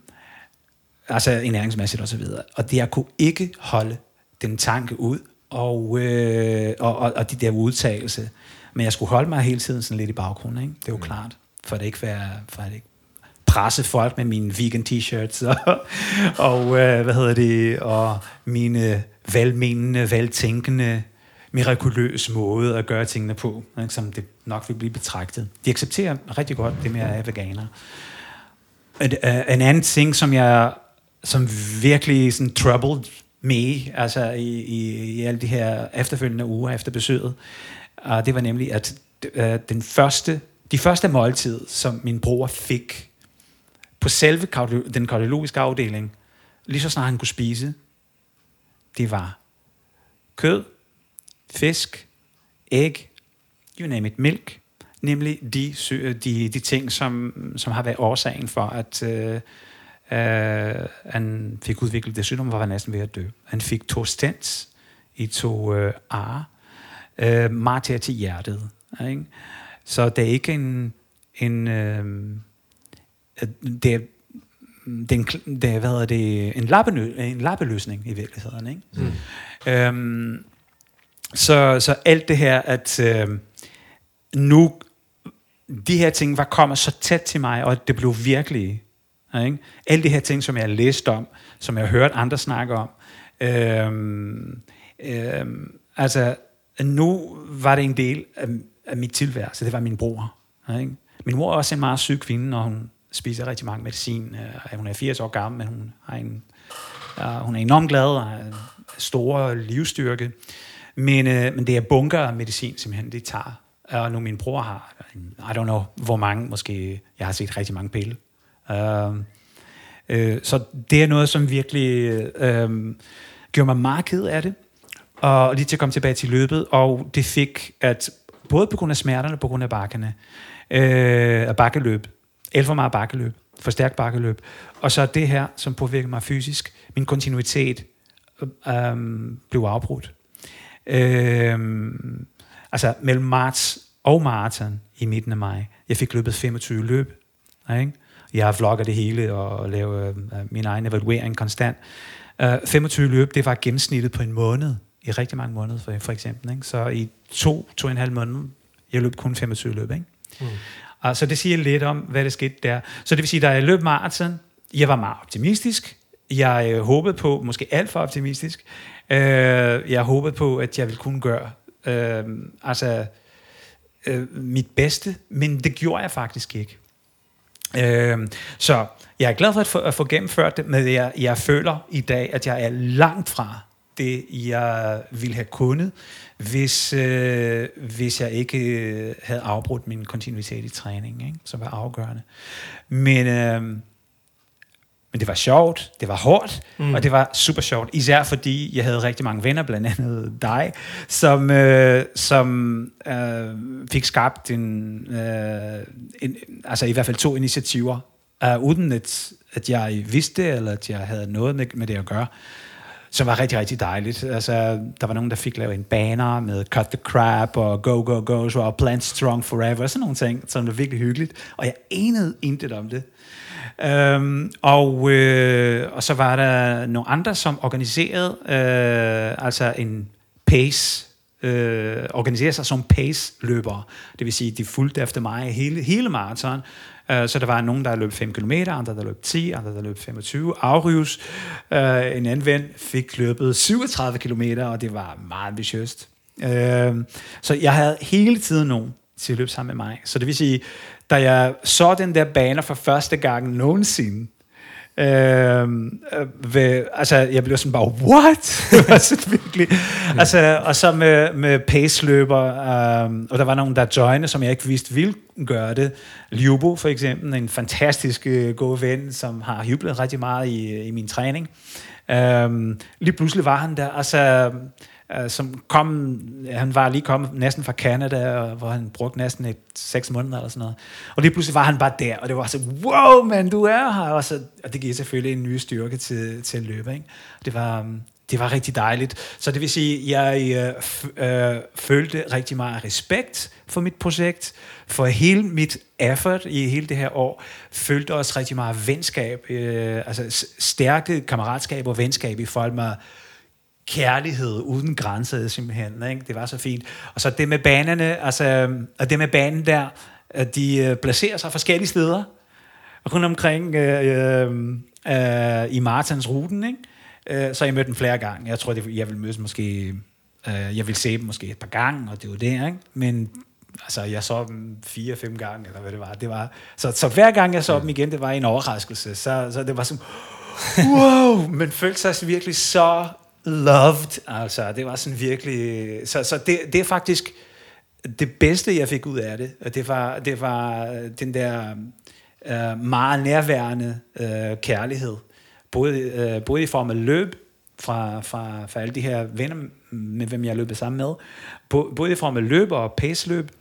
altså ernæringsmæssigt og så videre. Og det jeg kunne ikke holde den tanke ud, og, øh, og, og, og de der udtalelser. Men jeg skulle holde mig hele tiden sådan lidt i baggrunden, ikke? det er jo mm. klart, for det ikke være, for at ikke presse folk med mine vegan t-shirts og, *laughs* og øh, hvad hedder det, og mine velmenende, veltænkende, mirakuløs måde at gøre tingene på, ikke? som det nok vil blive betragtet. De accepterer rigtig godt det med at være veganer. En, øh, en anden ting, som jeg som virkelig sådan troubled me, altså i, i, i alle de her efterfølgende uger efter besøget, og det var nemlig, at øh, den første, de første måltid, som min bror fik på selve den kardiologiske afdeling, lige så snart han kunne spise, det var kød, fisk, æg, you name it, mælk, nemlig de, de, de ting, som, som har været årsagen for, at øh, øh, han fik udviklet det sygdom, var han næsten ved at dø. Han fik to stents i to øh, ar, øh, martyr til hjertet. Ikke? Så det er ikke en, en øh, det er, det er, en, det er, hvad hedder det, en, lappenø, en lappeløsning i virkeligheden. Ikke? Mm. Øhm, så, så alt det her, at øh, nu de her ting var kommet så tæt til mig, og det blev virkelige. Ikke? Alle de her ting, som jeg har læst om, som jeg har hørt andre snakke om. Øhm, øhm, altså, nu var det en del af, af mit tilværelse. Det var min bror. Ikke? Min mor er også en meget syg kvinde, og hun spiser rigtig mange medicin. Øh, hun er 80 år gammel, men hun, har en, hun er enormt glad og har stor livsstyrke. Men, øh, men det er bunker af medicin, simpelthen, det tager. Og nu min bror har, I don't know, hvor mange, måske, jeg har set rigtig mange pille. Uh, øh, så det er noget, som virkelig øh, øh gjorde mig meget ked af det. Og lige til at komme tilbage til løbet, og det fik, at både på grund af smerterne, på grund af bakkerne, øh, bakkeløb, alt for meget bakkeløb, for stærkt bakkeløb, og så det her, som påvirker mig fysisk, min kontinuitet øh, blev afbrudt. Øh, altså mellem marts og maraton i midten af maj. Jeg fik løbet 25 løb. Ikke? Jeg har vlogget det hele og laver øh, min egen evaluering konstant. Øh, uh, 25 løb, det var gennemsnittet på en måned. I rigtig mange måneder, for, for eksempel. Ikke? Så i to, to og en halv måned, jeg løb kun 25 løb. Ikke? Mm. Uh, så det siger lidt om, hvad der skete der. Så det vil sige, da jeg løb maraton, jeg var meget optimistisk. jeg øh, håbede på, måske alt for optimistisk, øh, jeg håbede på, at jeg ville kunne gøre øh, altså, øh, mit bedste, men det gjorde jeg faktisk ikke. Øh, så jeg er glad for at få, at få gennemført det, men jeg, jeg føler i dag, at jeg er langt fra det, jeg ville have kunnet, hvis, øh, hvis jeg ikke øh, havde afbrudt min kontinuitet i træning, ikke? som var afgørende. Men, øh, men det var sjovt, det var hårdt, mm. og det var super sjovt. Især fordi jeg havde rigtig mange venner, blandt andet dig, som, øh, som øh, fik skabt en, øh, en, altså i hvert fald to initiativer, øh, uden at, at jeg vidste, eller at jeg havde noget med, med det at gøre som var rigtig, rigtig dejligt. Altså, der var nogen, der fik lavet en banner med Cut the Crap og Go, Go, Go, så og Plant Strong Forever, sådan nogle ting, som var virkelig hyggeligt. Og jeg enede intet om det. Øhm, og, øh, og så var der nogle andre, som organiserede øh, altså en pace øh, organisere sig som pace-løbere. Det vil sige, de fulgte efter mig hele, hele maraton. Øh, så der var nogen, der løb 5 km, andre der løb 10, andre der løb 25. Afrives, øh, en anden ven, fik løbet 37 km, og det var meget ambitiøst. Øh, så jeg havde hele tiden nogen til at løbe sammen med mig. Så det vil sige, da jeg så den der baner for første gang nogensinde, Øhm, øh, ved, altså, jeg blev sådan bare, what? *laughs* altså, virkelig. Altså, og så med, med paceløber, øh, og der var nogen, der joinede, som jeg ikke vidste ville gøre det. Ljubo for eksempel, en fantastisk øh, god ven, som har jublet rigtig meget i, i min træning. Øh, lige pludselig var han der, altså Øh, som kom, han var lige kommet næsten fra Canada, og, hvor han brugte næsten et seks måneder eller sådan noget. Og lige pludselig var han bare der, og det var så, wow, man, du er her. Og, så, og det giver selvfølgelig en ny styrke til, til at løbe. Ikke? Det var, um, det var rigtig dejligt. Så det vil sige, jeg øh, øh, følte rigtig meget respekt for mit projekt, for hele mit effort i hele det her år, følte også rigtig meget venskab, øh, altså stærke kammeratskab og venskab i forhold med kærlighed uden grænser simpelthen. Ikke? Det var så fint. Og så det med banerne, altså, og det med banen der, at de øh, placerer sig forskellige steder rundt omkring øh, øh, øh, i Martins ruten, ikke? Øh, så jeg mødte dem flere gange. Jeg tror, det, jeg vil mødes måske, øh, jeg vil se dem måske et par gange, og det var det, ikke? Men altså, jeg så dem fire-fem gange, eller hvad det var. Det var så, så hver gang jeg så dem igen, det var en overraskelse. Så, så det var sådan, wow, men følte sig virkelig så loved, altså. Det var sådan virkelig... Så, så det, det er faktisk det bedste, jeg fik ud af det. Og det var, det var øh, den der øh, meget nærværende øh, kærlighed. Både, øh, både i form af løb, fra, fra, fra alle de her venner, med hvem jeg løb sammen med. Både i form af løb og paceløb,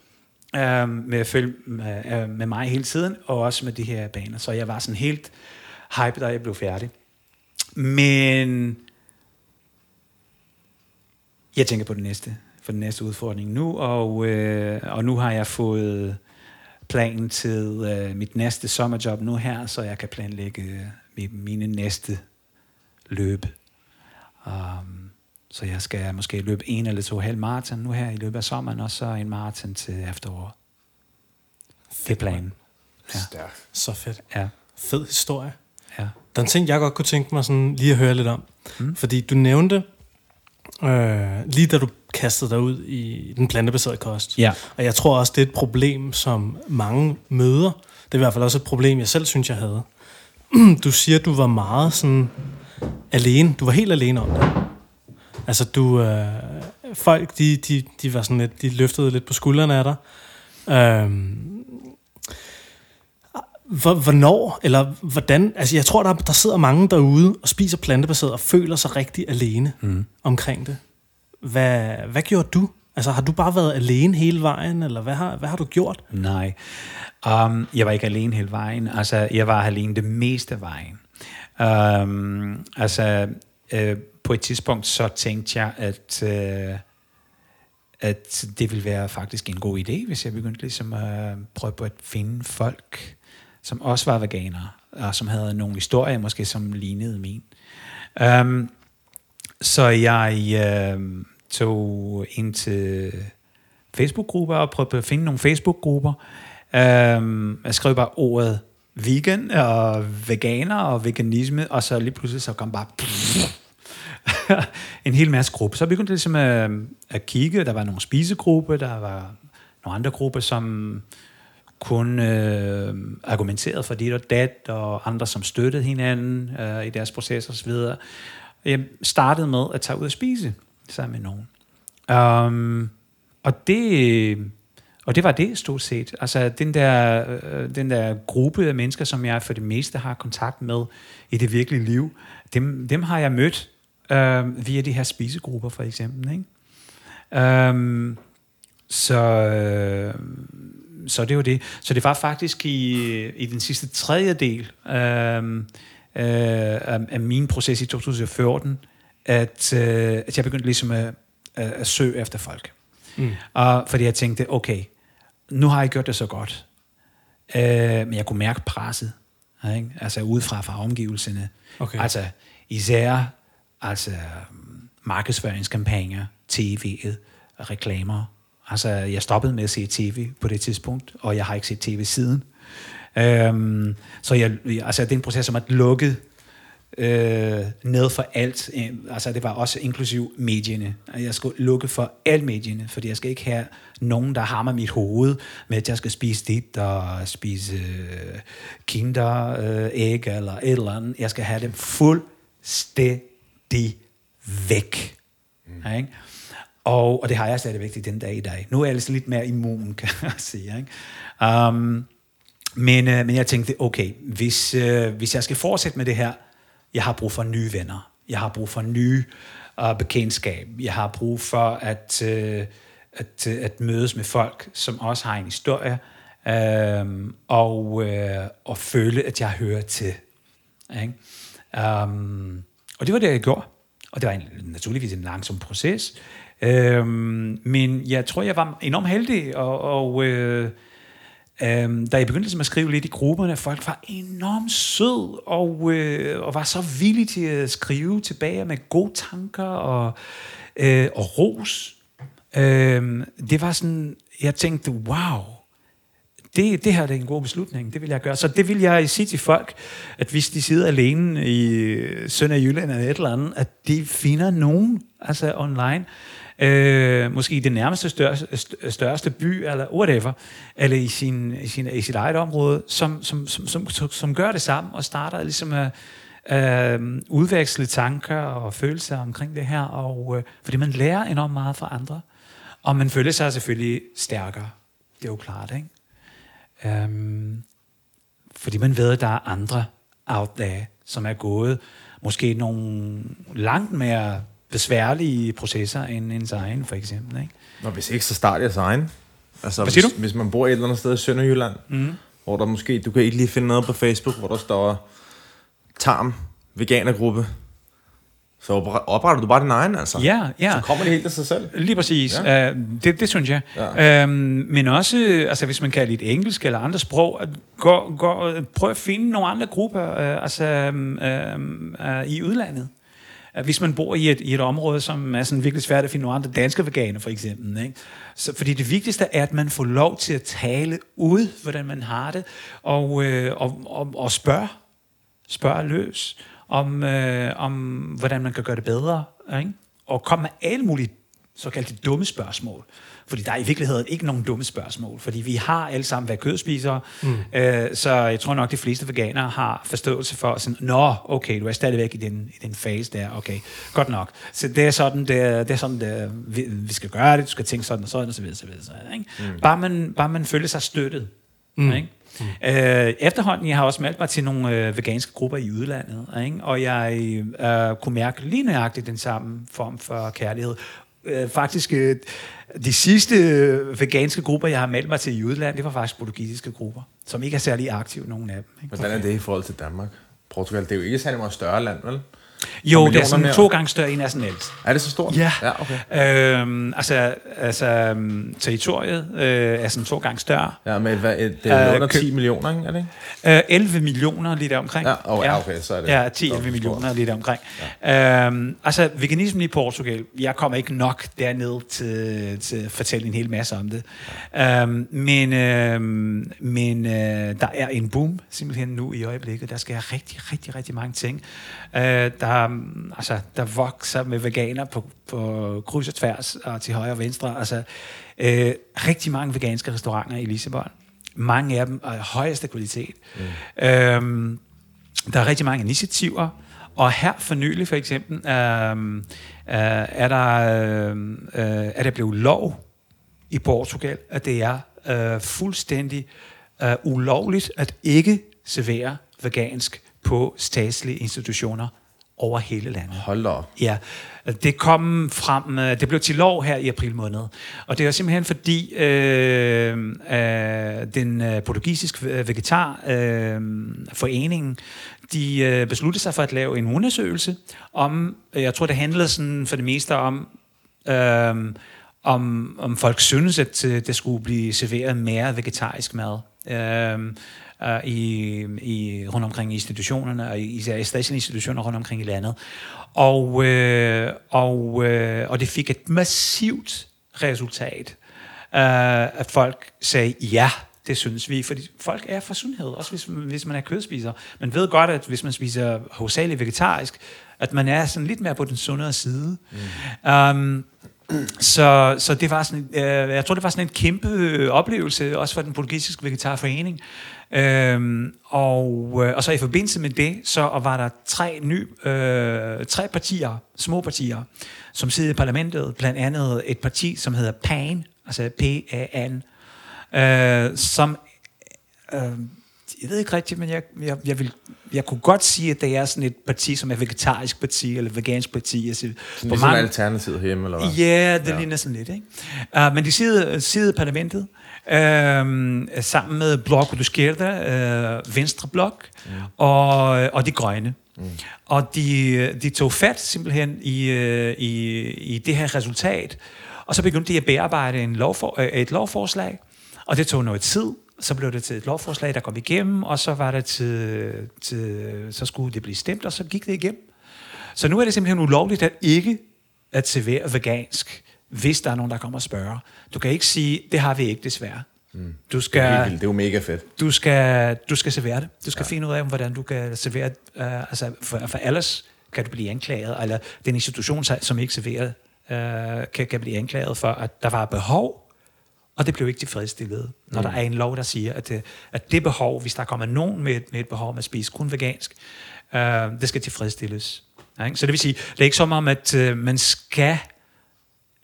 øh, med at følge med, øh, med mig hele tiden, og også med de her baner. Så jeg var sådan helt hype, da jeg blev færdig. Men jeg tænker på det næste, for den næste udfordring nu, og, øh, og nu har jeg fået planen til øh, mit næste sommerjob nu her, så jeg kan planlægge øh, mine næste løb. Um, så jeg skal måske løbe en eller to halv maraton nu her i løbet af sommeren, og så en maraton til efteråret. Det er planen. Ja. Så fedt. Ja. Fed historie. Ja. Der er en ting, jeg godt kunne tænke mig sådan lige at høre lidt om. Mm. Fordi du nævnte, øh, lige da du kastede dig ud i den plantebaserede kost. Ja. Og jeg tror også, det er et problem, som mange møder. Det er i hvert fald også et problem, jeg selv synes, jeg havde. *clears throat* Du siger, du var meget sådan alene. Du var helt alene om det. Altså, du... Øh, folk, de, de, de var sådan lidt... De løftede lidt på skuldrene af dig. Øh, hvornår, eller hvordan, altså jeg tror, der, der sidder mange derude og spiser plantebaseret og føler sig rigtig alene mm. omkring det. Hvad, hvad gjorde du? Altså har du bare været alene hele vejen, eller hvad har, hvad har du gjort? Nej, um, jeg var ikke alene hele vejen. Altså jeg var alene det meste af vejen. Um, altså uh, på et tidspunkt så tænkte jeg, at... Uh, at det ville være faktisk en god idé, hvis jeg begyndte ligesom at prøve på at finde folk, som også var veganere, og som havde nogle historier måske, som lignede min. Um, så jeg uh, tog ind til Facebook-grupper og prøvede at finde nogle Facebook-grupper. Um, jeg skrev bare ordet vegan og veganer og veganisme, og så lige pludselig så kom bare *laughs* en hel masse grupper. Så begyndte jeg ligesom at, at kigge. Der var nogle spisegrupper, der var nogle andre grupper, som kun øh, argumenteret for dit og dat, og andre, som støttede hinanden øh, i deres proces osv. Jeg startede med at tage ud og spise sammen med nogen. Um, og det og det var det stort set. Altså den der, øh, den der gruppe af mennesker, som jeg for det meste har kontakt med i det virkelige liv, dem, dem har jeg mødt øh, via de her spisegrupper for eksempel. Ikke? Um, så, øh, så det var det. Så det var faktisk i, i den sidste tredje del øh, øh, af, af min proces i 2014, at, øh, at jeg begyndte ligesom at, at, at søge efter folk. Mm. Og fordi jeg tænkte, okay, nu har jeg gjort det så godt, øh, men jeg kunne mærke presset, ikke? altså udefra fra omgivelserne. Okay. Altså især altså, markedsføringskampagner, tv'et, reklamer. Altså, jeg stoppede med at se tv på det tidspunkt, og jeg har ikke set tv siden. Øhm, så jeg, altså, det er en proces som at lukke øh, ned for alt. Altså, det var også inklusiv medierne. Jeg skulle lukke for alt medierne, fordi jeg skal ikke have nogen, der hammer mit hoved med, at jeg skal spise dit og spise øh, kinder, øh, æg eller et eller andet. Jeg skal have dem fuldstændig væk. Mm. Ikke? Og, og det har jeg stadigvæk i den dag i dag. Nu er jeg altså lidt mere immun, kan *laughs* jeg sige. Ikke? Um, men, øh, men jeg tænkte, okay, hvis, øh, hvis jeg skal fortsætte med det her, jeg har brug for nye venner. Jeg har brug for nye uh, bekendtskab. Jeg har brug for at, uh, at, uh, at mødes med folk, som også har en historie, uh, og, uh, og føle, at jeg hører til. Ikke? Um, og det var det, jeg gjorde. Og det var en, naturligvis en langsom proces. Øhm, men jeg tror, jeg var enormt heldig, og, og øh, Øhm, da jeg begyndte ligesom at skrive lidt i grupperne, folk var enormt sød og, øh, og var så villige til at skrive tilbage med gode tanker og, øh, og ros. Øhm, det var sådan, jeg tænkte, wow, det, det her er en god beslutning, det vil jeg gøre. Så det vil jeg sige til folk, at hvis de sidder alene i Sønderjylland eller et eller andet, at de finder nogen altså online, øh, måske i det nærmeste største, største by, eller whatever, eller i, sin, i, sin, i sit eget område, som, som, som, som, som, som gør det sammen og starter ligesom at øh, udveksle tanker og følelser omkring det her, og, øh, fordi man lærer enormt meget fra andre, og man føler sig selvfølgelig stærkere. Det er jo klart, ikke? Um, fordi man ved, at der er andre out there, som er gået måske nogle langt mere besværlige processer end ens egen, for eksempel. Ikke? Nå, hvis ikke, så start jeres egen. Altså, hvis, du? hvis man bor et eller andet sted i Sønderjylland, mm. hvor der måske, du kan ikke lige finde noget på Facebook, hvor der står Tarm, veganergruppe, så opretter du bare din egen, altså. Ja, ja. Så kommer det helt af sig selv. Lige præcis. Ja. Uh, det, det synes jeg. Ja. Um, men også, altså hvis man kan lidt engelsk eller andre sprog, at gå, gå, prøv at finde nogle andre grupper uh, altså, um, uh, i udlandet at hvis man bor i et, i et område, som er sådan virkelig svært at finde nogle andre danske veganer, for eksempel. Ikke? Så, fordi det vigtigste er, at man får lov til at tale ud, hvordan man har det, og, øh, og, og, og spørge. Spørge løs om, øh, om hvordan man kan gøre det bedre, ikke? og komme med alle mulige såkaldte dumme spørgsmål. Fordi der er i virkeligheden ikke nogen dumme spørgsmål, fordi vi har alle sammen været kødspisere, mm. øh, så jeg tror nok, de fleste veganere har forståelse for sådan, nå, okay, du er stadigvæk i den, i den fase der, okay, godt nok. Så det er sådan, det er, det er sådan det, vi, vi skal gøre det, du skal tænke sådan og sådan og så videre, så videre, så videre ikke? Mm. Bare, man, bare man føler sig støttet. Mm. Ikke? Mm. Øh, efterhånden, jeg har også meldt mig til nogle øh, veganske grupper i udlandet, ikke? og jeg øh, kunne mærke lige nøjagtigt den samme form for kærlighed. Øh, faktisk, øh, de sidste øh, veganske grupper, jeg har meldt mig til i udlandet, det var faktisk portugisiske grupper, som ikke er særlig aktive, nogen af dem. Ikke? Hvordan er det i forhold til Danmark? Portugal, det er jo ikke særlig meget større land, vel? Jo, det er sådan mere? to gange større end nationalt. Er det så stort? Ja. ja okay. Øhm, altså, altså øhm, territoriet øh, er sådan to gange større. Ja, med hvad, et, det er Øh, under kø- 10 millioner, ikke? Er det ikke? Øh, 11 millioner lige der omkring. Ja, oh, ja, okay, så er det Ja, dobbelt 10-11 stort. millioner lige der omkring. Ja. Øhm, altså, veganismen i Portugal, jeg kommer ikke nok derned til, til at fortælle en hel masse om det. Ja. Øhm, men øhm, men øh, der er en boom simpelthen nu i øjeblikket. Der sker rigtig, rigtig, rigtig mange ting. Øh, der, mm, altså, der vokser med veganer på, på kryds og tværs og til højre og venstre. Altså, øh, rigtig mange veganske restauranter i Lissabon. Mange af dem er af højeste kvalitet. Mm. Øhm, der er rigtig mange initiativer, og her for nylig for eksempel, øhm, øh, er, der, øh, øh, er der blevet lov i Portugal, at det er øh, fuldstændig øh, ulovligt at ikke servere vegansk på statslige institutioner over hele landet. Hold op. Ja, det kom frem, øh, det blev til lov her i april måned. Og det er simpelthen fordi øh, øh, den øh, portugisiske vegetar øh, foreningen, de øh, besluttede sig for at lave en undersøgelse om, øh, jeg tror det handlede sådan for det meste om, øh, om, om folk synes, at øh, der skulle blive serveret mere vegetarisk mad. Øh, øh, i, i, rundt omkring i institutionerne, og især i statslige institutioner rundt omkring i landet. Og, øh, og, øh, og det fik et massivt resultat, øh, at folk sagde, ja, det synes vi, fordi folk er for sundhed, også hvis, hvis man er kødspiser. Man ved godt, at hvis man spiser hovedsageligt vegetarisk, at man er sådan lidt mere på den sundere side. Mm. Um, så, så det var sådan, øh, jeg tror, det var sådan en kæmpe oplevelse, også for den portugisiske vegetarforening. Øhm, og, øh, og så i forbindelse med det, så var der tre nye, øh, tre partier, små partier, som sidder i parlamentet, blandt andet et parti, som hedder PAN, altså P-A-N, øh, som, øh, jeg ved ikke rigtigt, men jeg, jeg, jeg, vil, jeg kunne godt sige, at det er sådan et parti, som er vegetarisk parti, eller vegansk parti. Altså, Sådan ligesom alternativet hjemme, eller hvad? Ja, det ja. ligner sådan lidt. Ikke? Uh, men de sidder, sidder i parlamentet uh, sammen med Bloc du Esquerda, uh, Venstre Blok, mm. og, og de grønne. Mm. Og de, de tog fat simpelthen i, uh, i, i det her resultat, og så begyndte de at bearbejde en lovfor, uh, et lovforslag, og det tog noget tid, så blev det til et lovforslag, der kom igennem, og så var det til, til så skulle det blive stemt, og så gik det igennem. Så nu er det simpelthen ulovligt at ikke at servere vegansk, hvis der er nogen, der kommer og spørger. Du kan ikke sige, det har vi ikke desværre. Mm. Du Det er, skal, det er jo mega fedt. du skal, du skal servere det. Du skal ja. finde ud af, hvordan du kan servere uh, altså for, for ellers kan du blive anklaget, eller den institution, som ikke serverer, uh, kan, kan blive anklaget for, at der var behov, og det blev ikke tilfredsstillet, når mm. der er en lov, der siger, at det, at det behov, hvis der kommer nogen med, med et behov med at spise kun vegansk, uh, det skal tilfredsstilles. Ja, ikke? Så det vil sige, det er ikke som om, at uh, man skal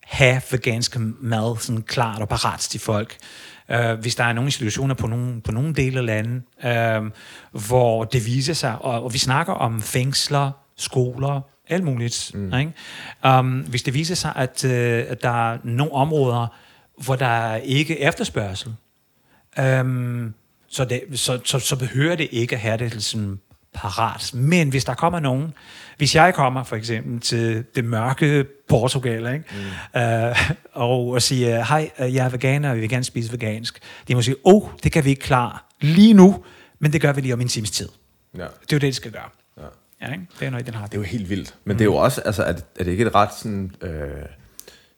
have vegansk mad sådan klart og parat til folk. Uh, hvis der er nogle institutioner på nogle, på nogle dele af landet, uh, hvor det viser sig, og, og vi snakker om fængsler, skoler, alt muligt. Mm. Ikke? Um, hvis det viser sig, at, uh, at der er nogle områder, hvor der ikke er efterspørgsel, um, så, det, så, så, så behøver det ikke at have det sådan parat. Men hvis der kommer nogen, hvis jeg kommer for eksempel til det mørke Portugal, ikke? Mm. Uh, og, og siger, hej, jeg er veganer, og vi vil gerne spise vegansk. De må sige, åh, oh, det kan vi ikke klare lige nu, men det gør vi lige om en times tid. Ja. Det er jo det, de skal gøre. Ja. Ja, ikke? Det er noget den har. Det er jo helt vildt. Men mm. det er jo også, altså, er det, er det ikke et ret sådan, øh,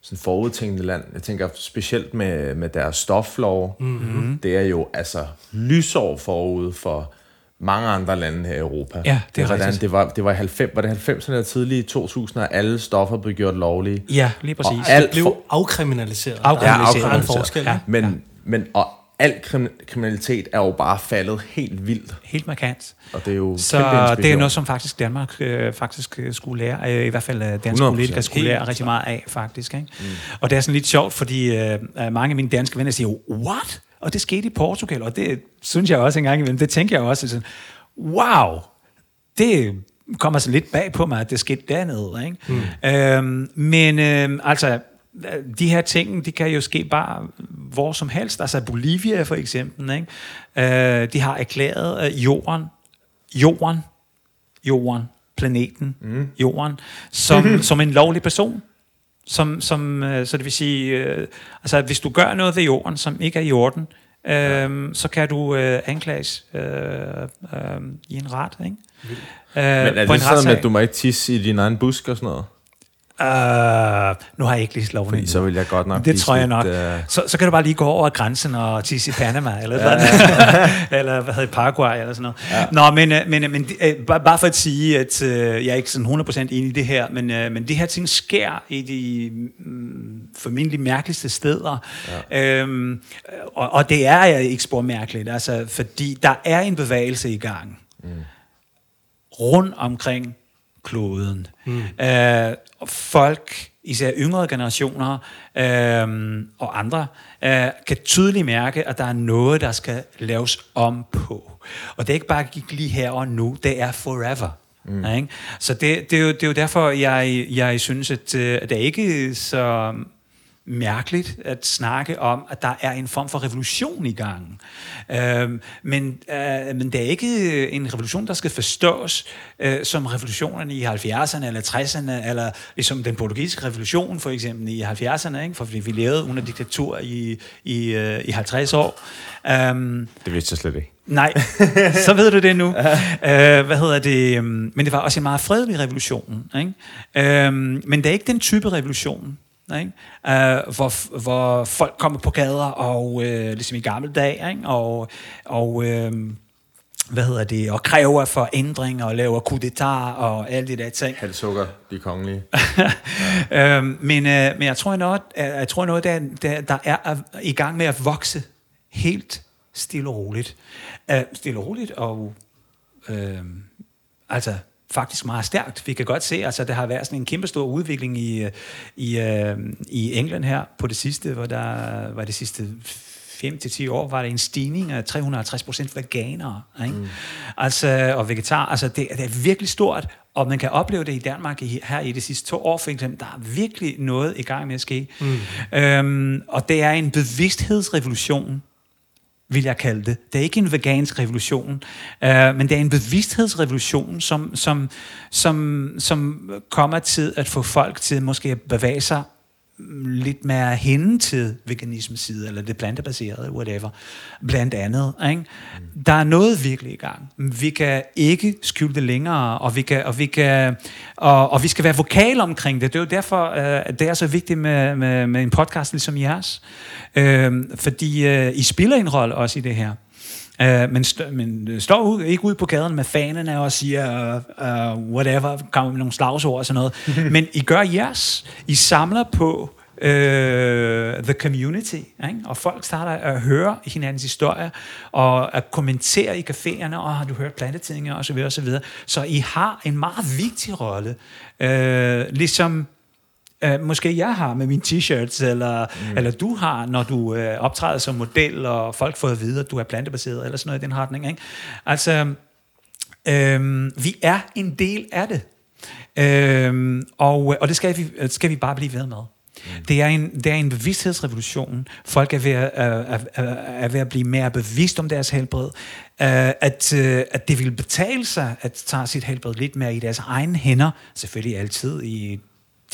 sådan forudtænkende land? Jeg tænker specielt med, med deres stoflov. Mm-hmm. Det er jo altså lysår forud for mange andre lande her i Europa. Ja, det er Hvordan rigtigt. Det var, det var, 90, var det 90'erne eller tidlige 2000'ere, alle stoffer blev gjort lovlige. Ja, lige præcis. Og alt Det blev for, afkriminaliseret. Afkriminaliseret. Der er en afkriminaliseret. forskel. Ja. Ja. men, men, og al krim- kriminalitet er jo bare faldet helt vildt. Helt markant. Og det er jo Så det er noget, som faktisk Danmark øh, faktisk øh, skulle lære, øh, i hvert fald øh, danske 100%. politikere skulle lære rigtig meget af, faktisk. Ikke? Mm. Og det er sådan lidt sjovt, fordi øh, øh, mange af mine danske venner siger, what? Og det skete i Portugal, og det synes jeg også engang imellem, det tænker jeg også sådan, wow, det kommer så lidt bag på mig, at det skete dernede. Ikke? Mm. Øhm, men øh, altså, de her ting, de kan jo ske bare hvor som helst. Altså Bolivia for eksempel, ikke? Øh, de har erklæret øh, jorden, jorden, jorden, planeten, mm. jorden, som, *laughs* som en lovlig person. Som, som, øh, så det vil sige, øh, altså hvis du gør noget ved jorden, som ikke er i orden, øh, så kan du øh, anklages øh, øh, i en ret. Ikke? Men er på en det sådan, at du må ikke tisse i din egen busk og sådan noget? Uh, nu har jeg ikke læst loven Fordi så vil jeg godt nok Det tror jeg nok. øh, Så, så kan du bare lige gå over grænsen og tisse i Panama, eller, ja, ja. *laughs* eller hvad hedder det, Paraguay, eller sådan noget. Ja. Nå, men, øh, men, men bare, for at sige, at jeg er ikke sådan 100% enig i det her, men, men de her ting sker i de mm, formentlig mærkeligste steder. Ja. Øhm, og, og det er ikke spor mærkeligt, altså, fordi der er en bevægelse i gang. Mm rundt omkring kloden. Mm. Øh, folk, især yngre generationer øh, og andre, øh, kan tydeligt mærke, at der er noget, der skal laves om på. Og det er ikke bare gik lige her og nu, det er forever. Mm. Ja, ikke? Så det, det, er jo, det er jo derfor, jeg, jeg synes, at, øh, at det er ikke så mærkeligt at snakke om, at der er en form for revolution i gang. Øhm, men, øh, men det er ikke en revolution, der skal forstås øh, som revolutionerne i 70'erne eller 60'erne, eller ligesom den portugisiske revolution for eksempel i 70'erne, ikke? for vi levede under diktatur i, i, øh, i 50 år. Øhm, Det vidste jeg slet ikke. Nej, *laughs* så ved du det nu. uh, hvad hedder det? øhm, Men det var også en meget fredelig revolution. Ikke? Um, men det er ikke den type revolution, ikke? Uh, hvor, hvor folk kommer på gader og uh, ligesom i gamle dage, ikke? og, og uh, hvad hedder det, og kræver for ændringer og laver coup d'etat og alle de der ting. Halsukker, de kongelige. *laughs* øhm, men, øh, men jeg tror noget, jeg tror noget der, der, der er i gang med at vokse helt stille og roligt. Øh, stille og roligt og øh, altså faktisk meget stærkt. Vi kan godt se, altså der har været sådan en kæmpe stor udvikling i, i, øh, i England her på det sidste, hvor der var det sidste 5 til 10 år var der en stigning af 350 procent veganere, ikke? Mm. Altså, og vegetar. Altså, det, det er virkelig stort, og man kan opleve det i Danmark her i de sidste to år, for eksempel. Der er virkelig noget i gang med at ske. Mm. Øhm, og det er en bevidsthedsrevolution, vil jeg kalde det. Det er ikke en vegansk revolution, øh, men det er en bevidsthedsrevolution, som, som, som, som kommer til at få folk til måske at bevæge sig lidt mere hen til veganismens side, eller det plantebaserede, whatever, blandt andet. Ikke? Der er noget virkelig i gang. Vi kan ikke skjule det længere, og vi, kan, og vi, kan, og, og vi skal være vokale omkring det. Det er jo derfor, øh, det er så vigtigt med, med, med en podcast ligesom jeres. Øh, fordi øh, I spiller en rolle også i det her. Uh, men, st- men øh, står ud, ikke ud på gaden med fanerne og siger uh, uh, whatever, kommer med nogle slagsord og sådan noget. *laughs* men I gør jeres. I samler på uh, the community, ikke? og folk starter at høre hinandens historier, og at kommentere i caféerne, og har du hørt så videre, og så videre. Så I har en meget vigtig rolle. Uh, ligesom Uh, måske jeg har med mine t-shirts, eller, mm. eller du har, når du uh, optræder som model, og folk får at vide, at du er plantebaseret, eller sådan noget i den retning. Ikke? Altså, øhm, vi er en del af det. Øhm, og, og det skal vi, skal vi bare blive ved med. Mm. Det, er en, det er en bevidsthedsrevolution. Folk er ved at, er, er, er ved at blive mere bevidst om deres helbred. Uh, at, at det vil betale sig at tage sit helbred lidt mere i deres egne hænder. Selvfølgelig altid i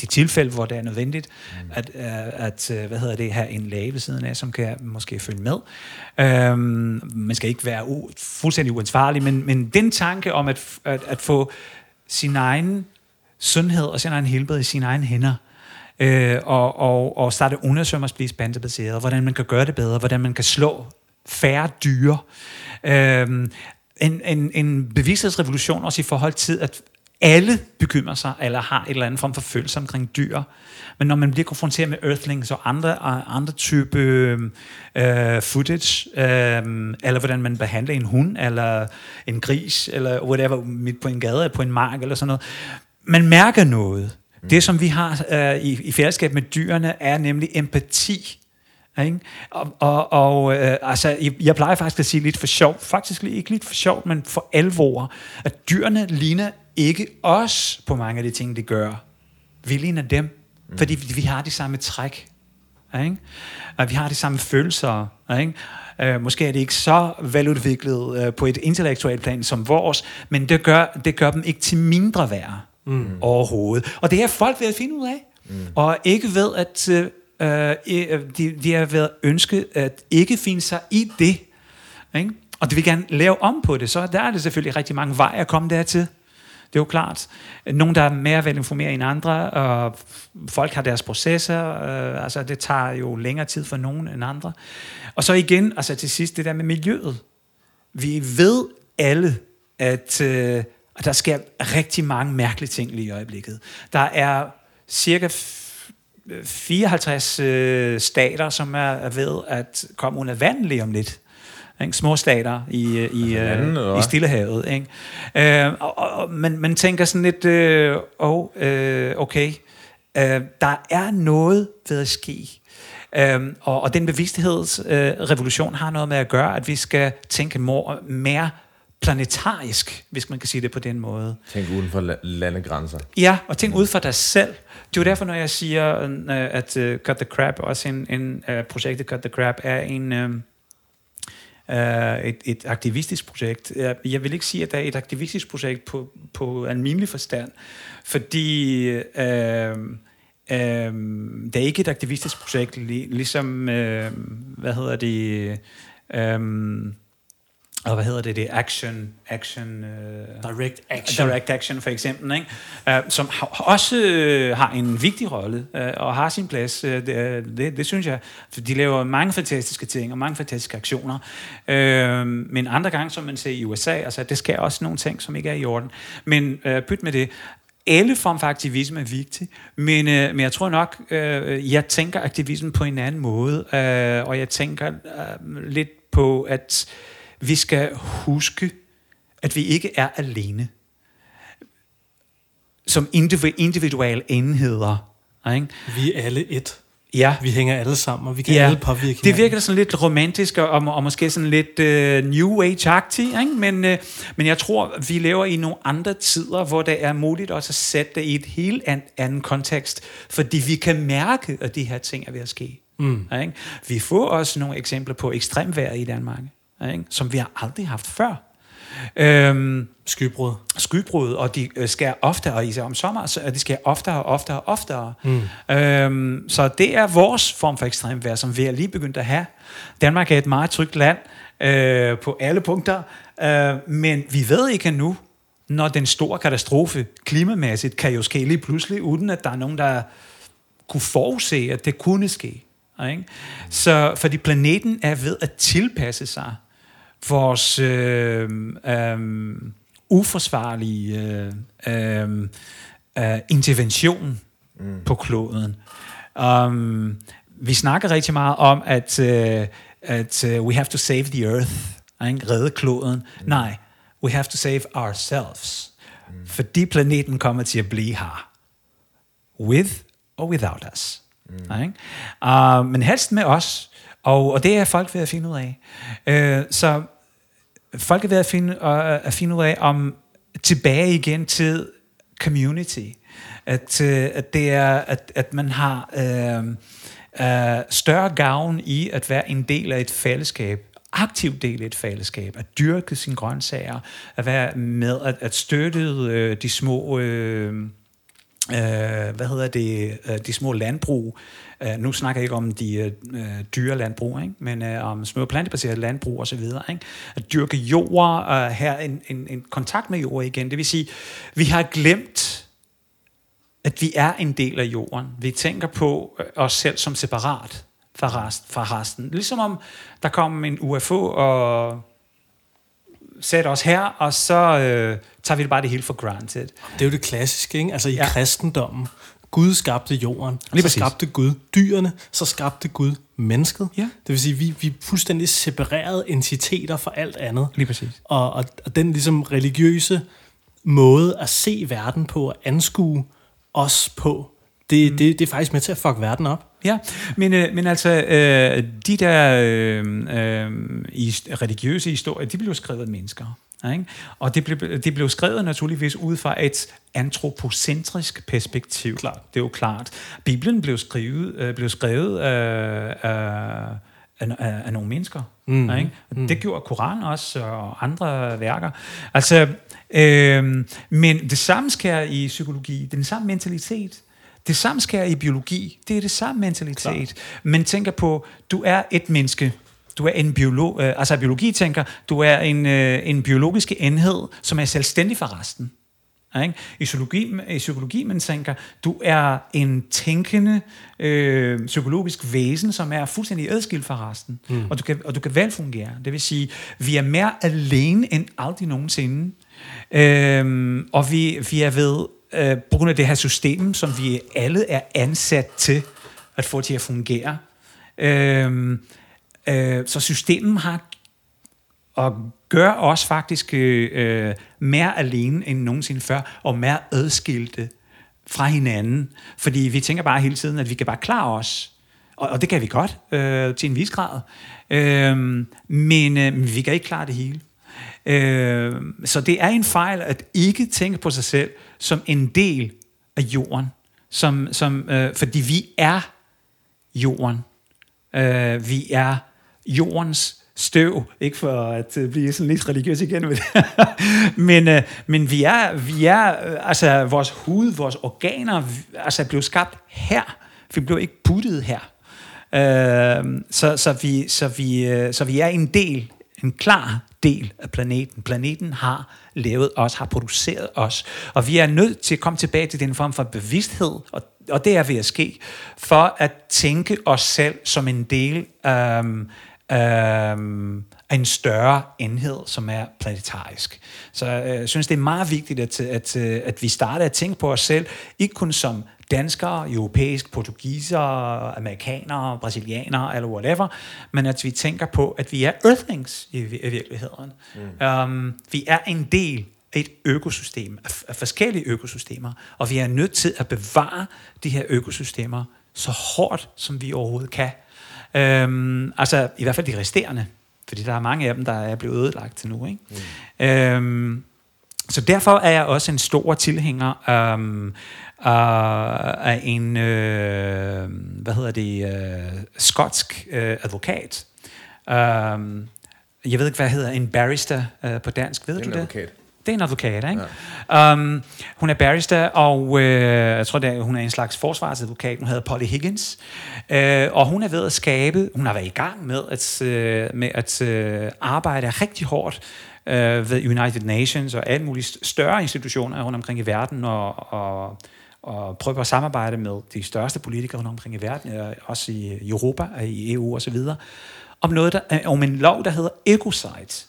de tilfælde, hvor det er nødvendigt, mm. at, uh, at uh, hvad hedder det, have en læge ved siden af, som kan måske følge med. Um, man skal ikke være u- fuldstændig uansvarlig, men, men den tanke om at, at, at få sin egen sundhed og sin egen helbred i sine egne hænder, øh, og, og, og starte undersøgmersblids plantebaseret, hvordan man kan gøre det bedre, hvordan man kan slå færre dyre. Øh, en, en, en bevidsthedsrevolution også i forhold til, at alle bekymrer sig, eller har et eller andet form for følelse omkring dyr. Men når man bliver konfronteret med earthlings og andre, andre type øh, footage, øh, eller hvordan man behandler en hund, eller en gris, eller whatever, midt på en gade, på en mark, eller sådan noget, man mærker noget. Mm. Det, som vi har øh, i, i fællesskab med dyrene, er nemlig empati. Ikke? Og, og, og øh, altså, jeg, jeg plejer faktisk at sige lidt for sjov, faktisk ikke lidt for sjov, men for alvor, at dyrene ligner ikke os på mange af de ting, de gør. Vi ligner dem, mm. fordi vi, vi har de samme træk. Ikke? Vi har de samme følelser. Ikke? Uh, måske er det ikke så veludviklet uh, på et intellektuelt plan som vores, men det gør, det gør dem ikke til mindre værd mm. overhovedet. Og det er folk ved at finde ud af. Mm. Og ikke ved at uh, de, de er ved at ønske at ikke finde sig i det. Ikke? Og de vil gerne lave om på det. Så der er det selvfølgelig rigtig mange veje at komme dertil. Det er jo klart. Nogle, der er mere velinformeret end andre, og folk har deres processer, øh, altså det tager jo længere tid for nogen end andre. Og så igen, altså til sidst, det der med miljøet. Vi ved alle, at, øh, der sker rigtig mange mærkelige ting lige i øjeblikket. Der er cirka 54 øh, øh, stater, som er ved at komme under vand lige om lidt ikke? små stater i, øh, i, altså øh, i Stillehavet. Ikke? Øh, og, og, man, man tænker sådan lidt, øh, oh, øh, okay, øh, der er noget ved at ske. Øh, og, og den bevidsthedsrevolution øh, har noget med at gøre, at vi skal tænke more, mere planetarisk, hvis man kan sige det på den måde. Tænk uden for landegrænser. Ja, og tænk ud for dig selv. Det er jo derfor, når jeg siger, øh, at uh, Cut the Crap, også en, en uh, projektet Cut the Crap, er en... Uh, uh, et, et aktivistisk projekt. Jeg vil ikke sige, at det er et aktivistisk projekt på, på almindelig forstand, fordi øh, øh, det er ikke et aktivistisk projekt, ligesom, øh, hvad hedder det, Øh, og hvad hedder det, det action, action uh, direct action, direct action for eksempel, ikke? Uh, som ha- også uh, har en vigtig rolle uh, og har sin plads. Uh, det, det, det synes jeg, for de laver mange fantastiske ting og mange fantastiske aktioner. Uh, men andre gange, som man ser i USA, altså det sker også nogle ting, som ikke er i orden. Men uh, pyt med det. Alle form for aktivisme er vigtig, men, øh, men jeg tror nok, øh, jeg tænker aktivisme på en anden måde, øh, og jeg tænker øh, lidt på, at vi skal huske, at vi ikke er alene. Som individuelle enheder. Ikke? Vi er alle et. Ja. Vi hænger alle sammen, og vi kan ja. alle påvirke Det virker sådan lidt romantisk, og, og måske sådan lidt uh, new age-agtigt, ikke? Men, uh, men jeg tror, vi lever i nogle andre tider, hvor det er muligt også at sætte det i et helt an, anden kontekst, fordi vi kan mærke, at de her ting er ved at ske. Mm. Ikke? Vi får også nogle eksempler på ekstremvejr i Danmark ikke? som vi har aldrig haft før. Øhm, skybrud. Skybrud, og de øh, skærer oftere, og især om sommer, så de skærer oftere og oftere og oftere. Mm. Øhm, så det er vores form for ekstremvejr, som vi er lige begyndt at have. Danmark er et meget trygt land øh, på alle punkter, øh, men vi ved ikke endnu, når den store katastrofe klimamæssigt kan jo ske lige pludselig, uden at der er nogen, der kunne forudse, at det kunne ske. Ikke? Så fordi planeten er ved at tilpasse sig vores øh, øh, uforsvarlige øh, øh, øh, intervention mm. på kloden. Um, vi snakker rigtig meget om, at, uh, at uh, we have to save the earth, ikke? redde kloden. Mm. Nej, we have to save ourselves. Mm. Fordi planeten kommer til at blive her. With or without us. Mm. Ikke? Uh, men helst med os. Og, og det er folk ved at finde ud af. Øh, så folk er ved at finde, øh, at finde ud af, om tilbage igen til community. At, øh, at det er, at, at man har øh, øh, større gavn i at være en del af et fællesskab aktiv del i et fællesskab, at dyrke sine grøntsager, at være med, at, at støtte øh, de små øh, øh, hvad hedder det, øh, de små landbrug. Øh, nu snakker jeg ikke om de øh, øh dyre landbrug, ikke? men øh, om små plantebaserede landbrug osv. Ikke? At dyrke jord, øh, her en, en, en kontakt med jord igen. Det vil sige, vi har glemt, at vi er en del af jorden. Vi tænker på øh, os selv som separat fra, rest, fra resten. Ligesom om der kom en UFO og sætter os her, og så øh, tager vi det bare det hele for granted. Det er jo det klassiske, ikke? Altså i ja. kristendommen. Gud skabte jorden, Lige så præcis. skabte Gud dyrene, så skabte Gud mennesket. Ja. Det vil sige, vi, vi er fuldstændig separerede entiteter fra alt andet. Lige præcis. Og, og, og den ligesom religiøse måde at se verden på, at anskue os på, det, mm. det, det er faktisk med til at fuck verden op. Ja, men, øh, men altså, øh, de der øh, øh, religiøse historier, de blev skrevet af mennesker. Ikke? Og det blev, det blev skrevet naturligvis ud fra et antropocentrisk perspektiv. Klart. Det er jo klart. Bibelen blev skrevet, øh, blev skrevet af, af, af, af, af nogle mennesker. Mm. Ikke? Mm. Det gjorde Koranen også, og andre værker. Altså, øh, men det samme sker i psykologi. Den samme mentalitet. Det samme sker i biologi. Det er det samme mentalitet. Klar. Men tænker på, du er et menneske. Du er en biolog, øh, altså biologi tænker, du er en, øh, en biologisk enhed, som er selvstændig fra resten. Ikke? I, psykologi, I psykologi, man tænker, du er en tænkende øh, psykologisk væsen, som er fuldstændig adskilt fra resten. Mm. Og, du kan, og du kan vel fungere. Det vil sige, vi er mere alene end aldrig nogensinde. Øh, og vi, vi er ved, øh, på grund af det her system, som vi alle er ansat til at få til at fungere. Øh, øh, så systemet har og gør os faktisk øh, mere alene end nogensinde før, og mere adskilte fra hinanden. Fordi vi tænker bare hele tiden, at vi kan bare klare os. Og, og det kan vi godt, øh, til en vis grad. Øh, men øh, vi kan ikke klare det hele. Øh, så det er en fejl at ikke tænke på sig selv som en del af jorden. Som, som, øh, fordi vi er jorden. Øh, vi er jordens støv, ikke for at øh, blive sådan lidt religiøs igen men, *laughs* men, øh, men vi er, vi er, øh, altså vores hud, vores organer, altså blev skabt her. Vi blev ikke puttet her. Øh, så, så, vi, så, vi, øh, så vi er en del, en klar del af planeten. Planeten har lavet os, har produceret os, og vi er nødt til at komme tilbage til den form for bevidsthed, og, og det er ved at ske, for at tænke os selv som en del øh, af en større enhed, som er planetarisk. Så øh, jeg synes, det er meget vigtigt, at, at, at vi starter at tænke på os selv, ikke kun som danskere, europæisk, portugiser, amerikanere, brasilianere eller whatever, men at vi tænker på, at vi er earthlings i, i virkeligheden. Mm. Um, vi er en del af et økosystem, af, af forskellige økosystemer, og vi er nødt til at bevare de her økosystemer så hårdt, som vi overhovedet kan. Øhm, altså i hvert fald de resterende, fordi der er mange af dem, der er blevet ødelagt til nu. Ikke? Mm. Øhm, så derfor er jeg også en stor tilhænger øhm, af en, øh, hvad hedder det, øh, skotsk øh, advokat. Øhm, jeg ved ikke, hvad hedder en barrister øh, på dansk. Ved Det er du en det? advokat. Det er en advokat, ikke? Ja. Um, hun er barrister, og øh, jeg tror, det er, hun er en slags forsvarsadvokat. Hun hedder Polly Higgins. Øh, og hun er ved at skabe, hun har været i gang med at, øh, med at øh, arbejde rigtig hårdt øh, ved United Nations og alle mulige større institutioner rundt omkring i verden, og, og, og prøve at samarbejde med de største politikere rundt omkring i verden, øh, også i Europa, og i EU osv., om, noget, der, øh, om en lov, der hedder Ecocide.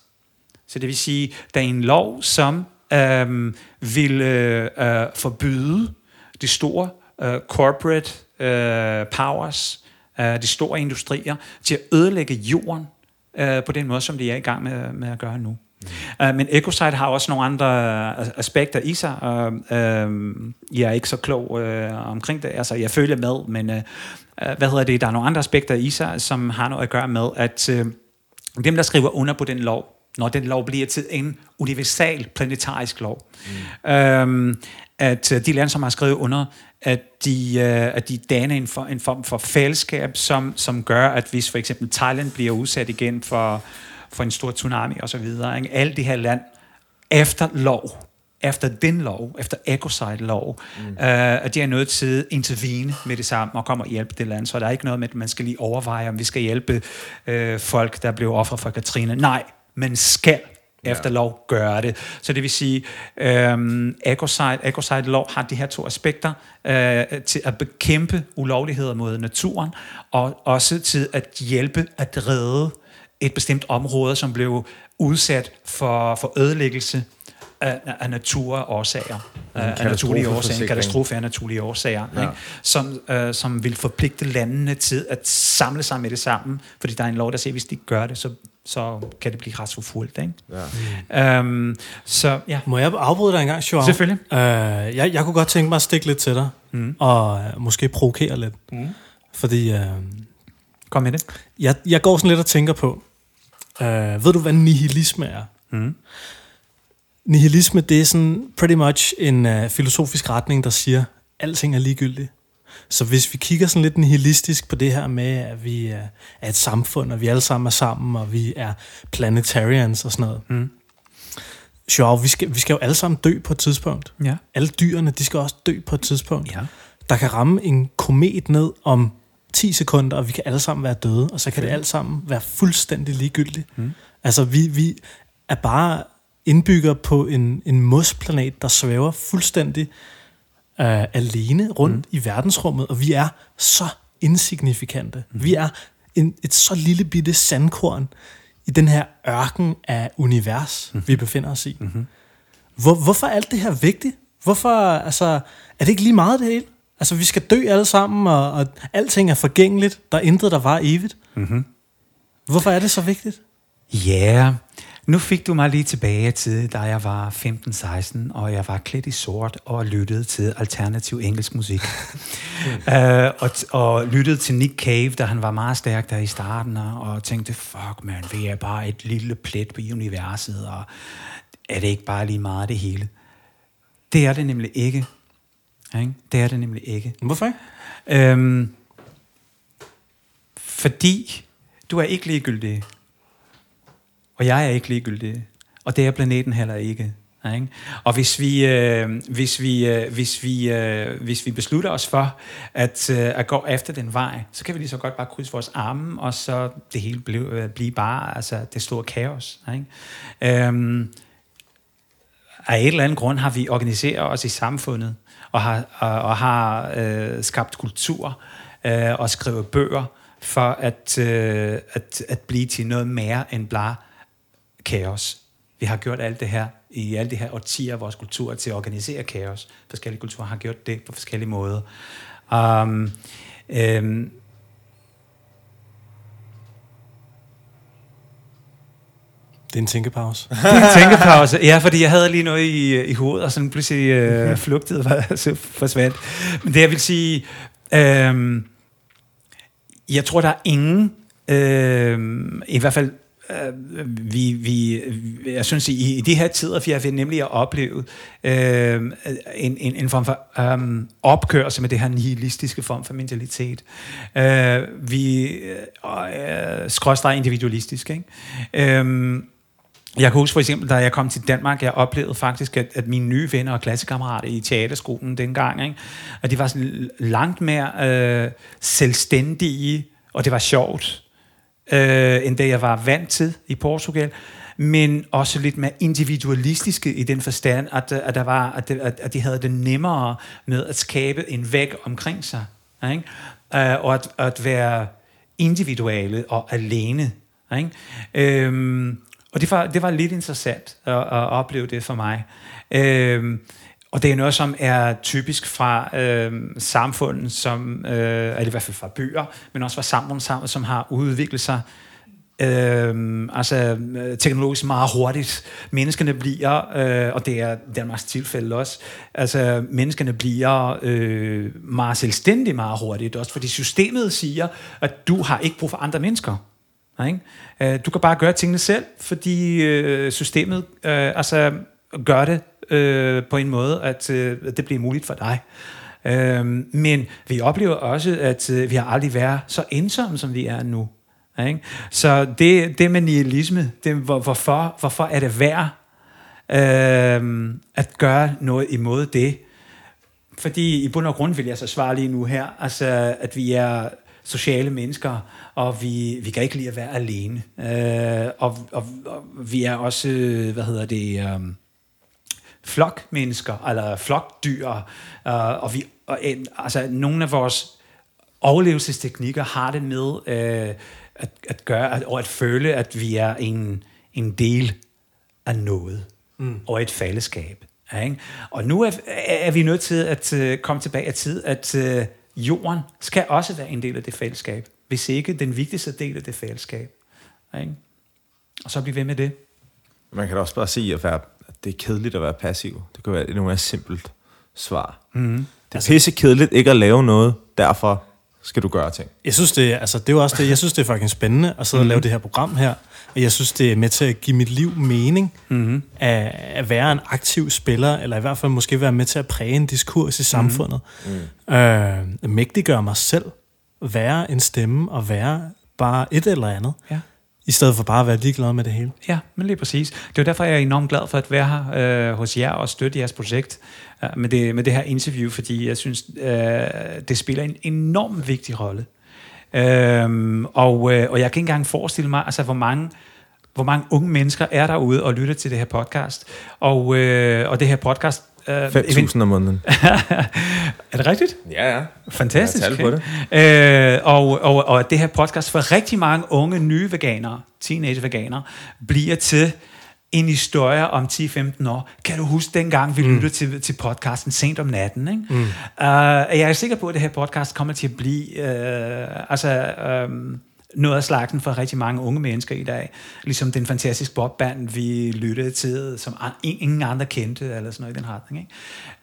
Så det vil sige, der er en lov, som øhm, vil øh, øh, forbyde de store øh, corporate øh, powers, øh, de store industrier, til at ødelægge jorden øh, på den måde, som de er i gang med, med at gøre nu. Mm. Uh, men Ecocide har også nogle andre uh, aspekter i sig. Uh, uh, jeg er ikke så klog uh, omkring det. Altså, jeg følger med, men uh, uh, hvad hedder det? Der er nogle andre aspekter i sig, som har noget at gøre med, at uh, dem, der skriver under på den lov, når den lov bliver til en universal planetarisk lov. Mm. Øhm, at øh, de lande, som har skrevet under, at de, øh, at de danner en, for, en form for fællesskab, som, som gør, at hvis for eksempel Thailand bliver udsat igen for, for en stor tsunami osv., ikke? alle de her land efter lov, efter den lov, efter Ecocide-lov, mm. øh, at de er nødt til at intervene med det samme og komme og hjælpe det land. Så der er ikke noget med, at man skal lige overveje, om vi skal hjælpe øh, folk, der blev offer for Katrine. Nej, men skal efter lov gøre det. Så det vil sige, øhm, Ecocide, Ecocide lov har de her to aspekter øh, til at bekæmpe ulovligheder mod naturen, og også til at hjælpe at redde et bestemt område, som blev udsat for, for ødelæggelse af, af naturårsager. Af, af naturlige årsager. En katastrofe af naturlige årsager. Ja. Ikke? Som, øh, som vil forpligte landene til at samle sig med det sammen, fordi der er en lov, der siger, at hvis de ikke gør det, så så kan det blive retsforfulgt. Ikke? Ja. Øhm, så, ja. Må jeg afbryde dig en gang, Joao? Selvfølgelig. Øh, jeg, jeg kunne godt tænke mig at stikke lidt til dig, mm. og øh, måske provokere lidt. Mm. Fordi øh, Kom med det. jeg, jeg går sådan lidt og tænker på, øh, ved du, hvad nihilisme er? Mm. nihilisme, det er sådan pretty much en uh, filosofisk retning, der siger, alting er ligegyldigt. Så hvis vi kigger sådan lidt nihilistisk på det her med, at vi er, er et samfund, og vi alle sammen er sammen, og vi er planetarians og sådan noget. Mm. Sjov, vi skal, vi skal jo alle sammen dø på et tidspunkt. Ja. Alle dyrene, de skal også dø på et tidspunkt. Ja. Der kan ramme en komet ned om 10 sekunder, og vi kan alle sammen være døde, og så kan det alt sammen være fuldstændig ligegyldigt. Mm. Altså, vi, vi er bare indbygger på en, en mosplanet, der svæver fuldstændig øh, alene rundt mm. i verdensrummet, og vi er så insignifikante. Mm. Vi er en, et så lille bitte sandkorn i den her ørken af univers, mm. vi befinder os i. Mm-hmm. Hvor, hvorfor er alt det her vigtigt? Hvorfor, altså, er det ikke lige meget det hele? Altså, vi skal dø alle sammen, og, og alting er forgængeligt. Der er intet, der var evigt. Mm-hmm. Hvorfor er det så vigtigt? Ja, yeah. nu fik du mig lige tilbage til, da jeg var 15-16, og jeg var klædt i sort og lyttede til alternativ engelsk musik. uh, *laughs* og, og lyttede til Nick Cave, da han var meget stærk der i starten, og tænkte, fuck man, vi er bare et lille plet på universet, og er det ikke bare lige meget det hele? Det er det nemlig ikke. Ikke? Det er det nemlig ikke. Hvorfor ikke? Øhm, fordi du er ikke ligegyldig. Og jeg er ikke ligegyldig. Og det er planeten heller ikke. Ikke? Og hvis vi, øh, hvis, vi, øh, hvis, vi, øh, hvis vi beslutter os for at, øh, at gå efter den vej, så kan vi lige så godt bare krydse vores arme, og så det hele blive, øh, blive bare altså, det store kaos. Ikke? Øhm, af et eller andet grund har vi organiseret os i samfundet, og har, og, og har øh, skabt kultur øh, og skrevet bøger for at, øh, at, at blive til noget mere end bare kaos. Vi har gjort alt det her i alle de her årtier af vores kultur til at organisere kaos. Forskellige kulturer har gjort det på forskellige måder. Um, um, Det er en tænkepause. *laughs* det er en tænkepause. Ja, fordi jeg havde lige noget i, i hovedet, og sådan pludselig øh, flugtede var, *laughs* så forsvandt. Men det jeg vil sige, øh, jeg tror, der er ingen, øh, i hvert fald øh, vi, vi, jeg synes, i, i de her tider, for jeg vil nemlig at opleve øh, en, en, en form for øh, opkørelse med det her nihilistiske form for mentalitet. Øh, vi øh, skråstrej individualistisk, ikke? Øh, jeg kan huske for eksempel, da jeg kom til Danmark, jeg oplevede faktisk, at, at mine nye venner og klassekammerater i teaterskolen dengang, ikke? at de var sådan langt mere øh, selvstændige, og det var sjovt, øh, end det jeg var vant til i Portugal men også lidt mere individualistiske i den forstand, at, at, der var, at, at, at de havde det nemmere med at skabe en væg omkring sig, ikke? Uh, og at, at være individuelle og alene. Ikke? Øhm, og det var, det var lidt interessant at, at opleve det for mig. Øhm, og det er noget, som er typisk fra øh, samfundet, som, øh, eller i hvert fald fra byer, men også fra samfund, som har udviklet sig øhm, altså, øh, altså, teknologisk meget hurtigt. Menneskene bliver, øh, og det er Danmarks tilfælde også, altså menneskene bliver øh, meget selvstændige meget hurtigt, også fordi systemet siger, at du har ikke brug for andre mennesker. Ikke? Øh, du kan bare gøre tingene selv, fordi øh, systemet øh, altså, gør det øh, på en måde, at øh, det bliver muligt for dig. Øh, men vi oplever også, at øh, vi har aldrig været så ensomme, som vi er nu. Ikke? Så det, det med nihilisme, det, hvor, hvorfor, hvorfor er det værd øh, at gøre noget imod det? Fordi i bund og grund vil jeg så svare lige nu her, altså at vi er sociale mennesker, og vi, vi kan ikke lide at være alene. Øh, og, og, og vi er også, hvad hedder det, øh, flokmennesker, eller flokdyr, øh, og vi, og, altså nogle af vores overlevelsesteknikker har det med øh, at, at gøre, at, og at føle, at vi er en, en del af noget, mm. og et fællesskab. Ikke? Og nu er, er vi nødt til at uh, komme tilbage af tid, at uh, jorden skal også være en del af det fællesskab, hvis ikke den vigtigste del af det fællesskab. Ikke? Og så blive ved med det. Man kan da også bare sige, at, være, at det er kedeligt at være passiv. Det kan være et endnu mere simpelt svar. Mm-hmm. Det er altså, pisse kedeligt ikke at lave noget, derfor skal du gøre ting. Jeg synes, det, altså, det er jo også det, jeg synes, det er fucking spændende at sidde og lave det her program her. Og jeg synes, det er med til at give mit liv mening mm-hmm. at, at være en aktiv spiller, eller i hvert fald måske være med til at præge en diskurs i samfundet. Mm. Øh, mægtiggøre mig selv, være en stemme og være bare et eller andet, Ja. i stedet for bare at være ligeglad med det hele. Ja, men lige præcis. Det er derfor, jeg er enormt glad for at være her øh, hos jer og støtte jeres projekt øh, med, det, med det her interview, fordi jeg synes, øh, det spiller en enormt vigtig rolle. Øhm, og, øh, og jeg kan ikke engang forestille mig, altså, hvor mange hvor mange unge mennesker er derude og lytter til det her podcast. Og, øh, og det her podcast... Øh, 5.000 om måneden. *laughs* er det rigtigt? Ja, ja. Fantastisk. Jeg på det. Øh, og, og, og det her podcast for rigtig mange unge, nye veganere, teenage-veganere, bliver til en historie om 10-15 år. Kan du huske dengang, vi mm. lyttede til, til podcasten sent om natten? Ikke? Mm. Uh, jeg er sikker på, at det her podcast kommer til at blive uh, altså, um, noget af slagten for rigtig mange unge mennesker i dag. Ligesom den fantastiske bobband, vi lyttede til, som ingen andre kendte, eller sådan noget i den retning.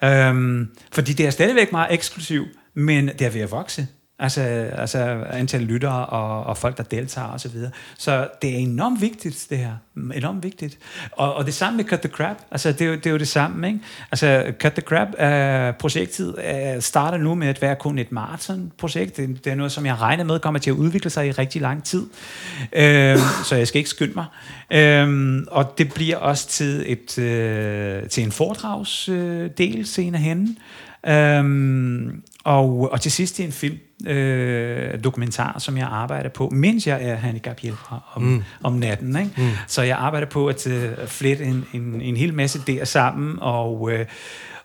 Ikke? Um, fordi det er stadigvæk meget eksklusiv, men det er ved at vokse. Altså, altså antal lyttere og, og folk, der deltager osv. Så, videre. så det er enormt vigtigt, det her. Enormt vigtigt. Og, og det samme med Cut the Crap. Altså, det er, jo, det er jo det samme, ikke? Altså, Cut the Crap-projektet starter nu med at være kun et maraton-projekt. Det, det er noget, som jeg regner med kommer til at udvikle sig i rigtig lang tid. Uh, så jeg skal ikke skynde mig. Uh, og det bliver også til, et, øh, til en foredragsdel uh, senere hen. Øhm, og, og til sidst en film, øh, dokumentar, som jeg arbejder på, mens jeg er handicaphjælper om, mm. om natten. Ikke? Mm. Så jeg arbejder på at øh, flette en, en, en hel masse der sammen, og, øh,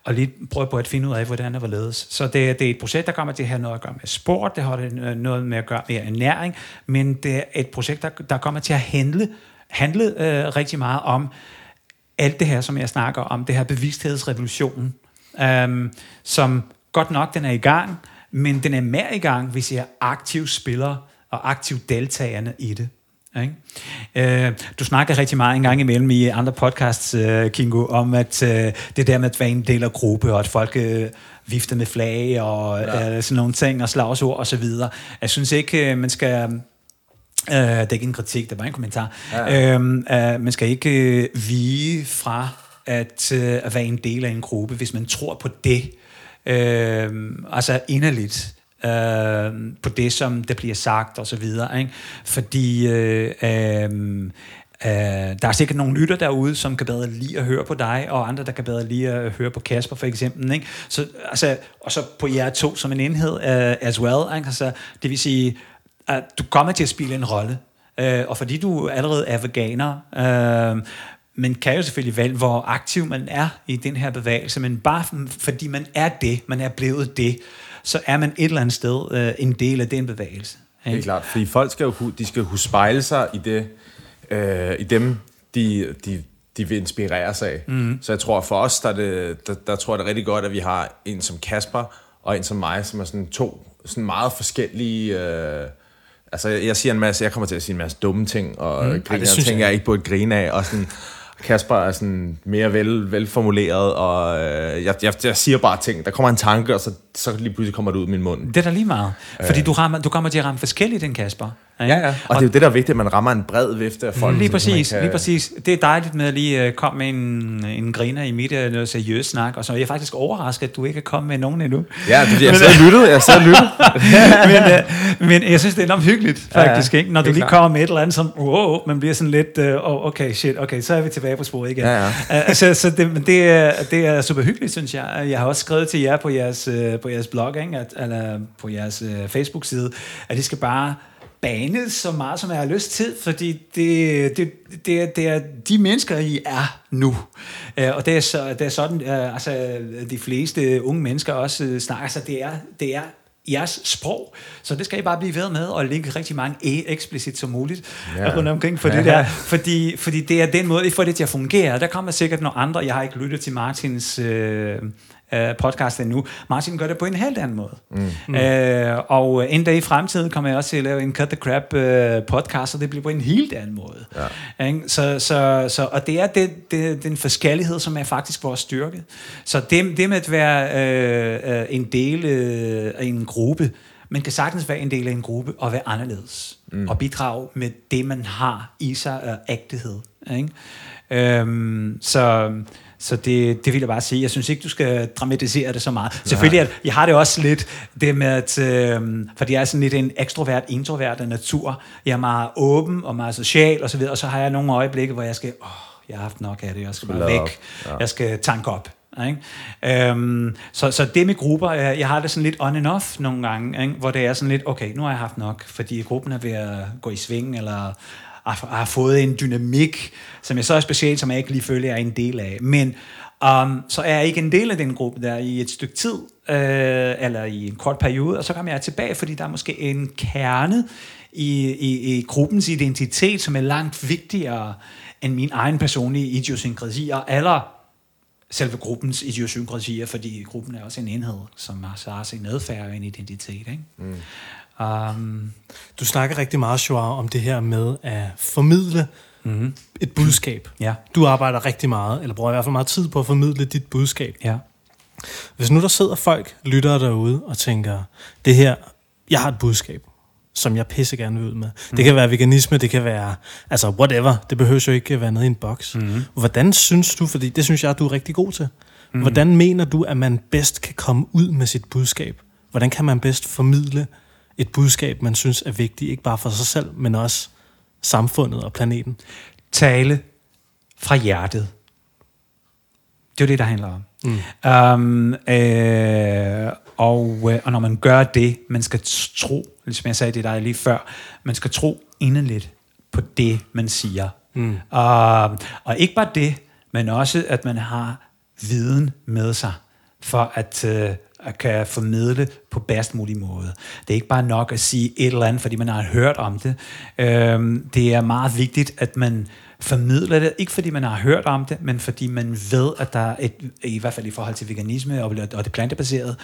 og lige prøve på at finde ud af, hvordan det var ledes. Så det, det er et projekt, der kommer til at have noget at gøre med sport, det har det noget med at gøre med ernæring, men det er et projekt, der, der kommer til at handle, handle øh, rigtig meget om alt det her, som jeg snakker om, det her bevidsthedsrevolution, øh, som godt nok, den er i gang, men den er mere i gang, hvis jeg er aktiv spiller og aktiv deltagende i det. Ikke? Øh, du snakker rigtig meget en gang imellem i andre podcasts, uh, Kingo, om at uh, det der med at være en del af gruppe, og at folk uh, vifter med flag og ja. uh, sådan nogle ting, og slagsord og så videre. Jeg synes ikke, uh, man skal... Uh, det er ikke en kritik, det er bare en kommentar. Ja. Uh, uh, man skal ikke uh, vige fra at, uh, at være en del af en gruppe, hvis man tror på det, øh, altså inderligt øh, på det, som der bliver sagt og så videre. Ikke? Fordi øh, øhm, øh, Uh, der er sikkert nogle lytter derude, som kan bedre lide at høre på dig, og andre, der kan bedre lide at høre på Kasper, for eksempel. Ikke? Så, altså, og så på jer to som en enhed uh, as well. Ikke? Altså, det vil sige, at du kommer til at spille en rolle. Uh, og fordi du allerede er veganer, uh, man kan jo selvfølgelig vælge, hvor aktiv man er i den her bevægelse, men bare fordi man er det, man er blevet det, så er man et eller andet sted øh, en del af den bevægelse. Ikke? Det er klart, fordi folk skal jo de skal kunne spejle sig i, det, øh, i dem, de, de, de vil inspirere sig af. Mm. Så jeg tror, for os, der, det, der, der tror jeg det er rigtig godt, at vi har en som Kasper, og en som mig, som er sådan to sådan meget forskellige... Øh, altså, jeg siger en masse, jeg kommer til at sige en masse dumme ting, og mm. griner ting, jeg, jeg ikke burde grine af, og sådan... Kasper er sådan mere vel, velformuleret, og øh, jeg, jeg, jeg siger bare ting. Der kommer en tanke, og så, så lige pludselig kommer det ud af min mund. Det er da lige meget. Fordi øh. du, rammer, du kommer til at ramme forskelligt end Kasper. Ja, ja. Og, og det er jo det, der er vigtigt, at man rammer en bred vifte af folk. Lige præcis, kan... lige præcis. Det er dejligt med at lige uh, komme med en, en griner i midt af noget seriøst snak, og så er jeg faktisk overrasket, at du ikke er kommet med nogen endnu. Ja, det, *laughs* jeg sidder og lyttet, jeg og lyttet. *laughs* men, uh, men jeg synes, det er enormt hyggeligt, faktisk, ja, ja. ikke? når du lige klar. kommer med et eller andet, som, wow, man bliver sådan lidt, oh, okay, shit, okay, så er vi tilbage på sporet igen. Ja, ja. Uh, så så det, det, er, det er super hyggeligt, synes jeg. Jeg har også skrevet til jer på jeres, på jeres blog, ikke? At, eller på jeres Facebook-side, at I skal bare banet så meget, som jeg har lyst til, fordi det, det, det, er, det er de mennesker, I er nu. Uh, og det er, så, det er sådan, uh, altså de fleste unge mennesker også snakker, så det er, det er jeres sprog. Så det skal I bare blive ved med, og lægge rigtig mange e eksplicit som muligt ja. rundt omkring for det der. *laughs* Fordi, fordi det er den måde, I får det til at fungere. Der kommer sikkert nogle andre, jeg har ikke lyttet til Martins øh, podcast endnu. Martin gør det på en helt anden måde. Mm. Øh, og en dag i fremtiden kommer jeg også til at lave en Cut the Crap øh, podcast, og det bliver på en helt anden måde. Ja. Så, så, så, og det er det, det, den forskellighed, som er faktisk vores styrke. Så det, det med at være øh, en del øh, af en gruppe, man kan sagtens være en del af en gruppe og være anderledes. Mm. Og bidrage med det, man har i sig af ægthed. Ikke? Øhm, så så det, det vil jeg bare sige. Jeg synes ikke, du skal dramatisere det så meget. Nej. Selvfølgelig, at jeg har det også lidt det med, at, øh, fordi jeg er sådan lidt en ekstrovert, introvert af natur. Jeg er meget åben og meget social og så videre, og så har jeg nogle øjeblikke, hvor jeg skal, åh, jeg har haft nok af det, jeg skal bare væk, ja. jeg skal tanke op. Ikke? Øhm, så, så det med grupper, jeg, jeg har det sådan lidt on and off nogle gange, ikke? hvor det er sådan lidt, okay, nu har jeg haft nok, fordi gruppen er ved at gå i sving, eller har, har fået en dynamik, som jeg så er specielt, som jeg ikke lige føler, jeg er en del af. Men um, så er jeg ikke en del af den gruppe der i et stykke tid, øh, eller i en kort periode, og så kommer jeg tilbage, fordi der er måske en kerne i, i, i gruppens identitet, som er langt vigtigere end min egen personlige idiosynkrasier, eller selve gruppens idiosynkrasier, fordi gruppen er også en enhed, som har, sin adfærd og en identitet. Ikke? Mm. Um, du snakker rigtig meget, Joao, om det her med at formidle mm-hmm. et budskab. Ja. Du arbejder rigtig meget, eller bruger i hvert fald meget tid på at formidle dit budskab. Ja. Hvis nu der sidder folk, lytter derude og tænker, det her, jeg har et budskab, som jeg pisse gerne vil ud med. Mm. Det kan være veganisme, det kan være, altså whatever, det behøver jo ikke være nede i en boks. Mm. Hvordan synes du, fordi det synes jeg, du er rigtig god til, mm. hvordan mener du, at man bedst kan komme ud med sit budskab? Hvordan kan man bedst formidle et budskab, man synes er vigtigt, ikke bare for sig selv, men også samfundet og planeten? Tale fra hjertet. Det er det, der handler om. Mm. Um, øh, og, øh, og når man gør det, man skal tro, ligesom jeg sagde det der lige før, man skal tro inderligt på det, man siger. Mm. Uh, og ikke bare det, men også, at man har viden med sig, for at, at kan formidle på bedst mulig måde. Det er ikke bare nok at sige et eller andet, fordi man har hørt om det. Øhm, det er meget vigtigt, at man formidler det, ikke fordi man har hørt om det, men fordi man ved, at der er et, i hvert fald i forhold til veganisme og, og det plantebaserede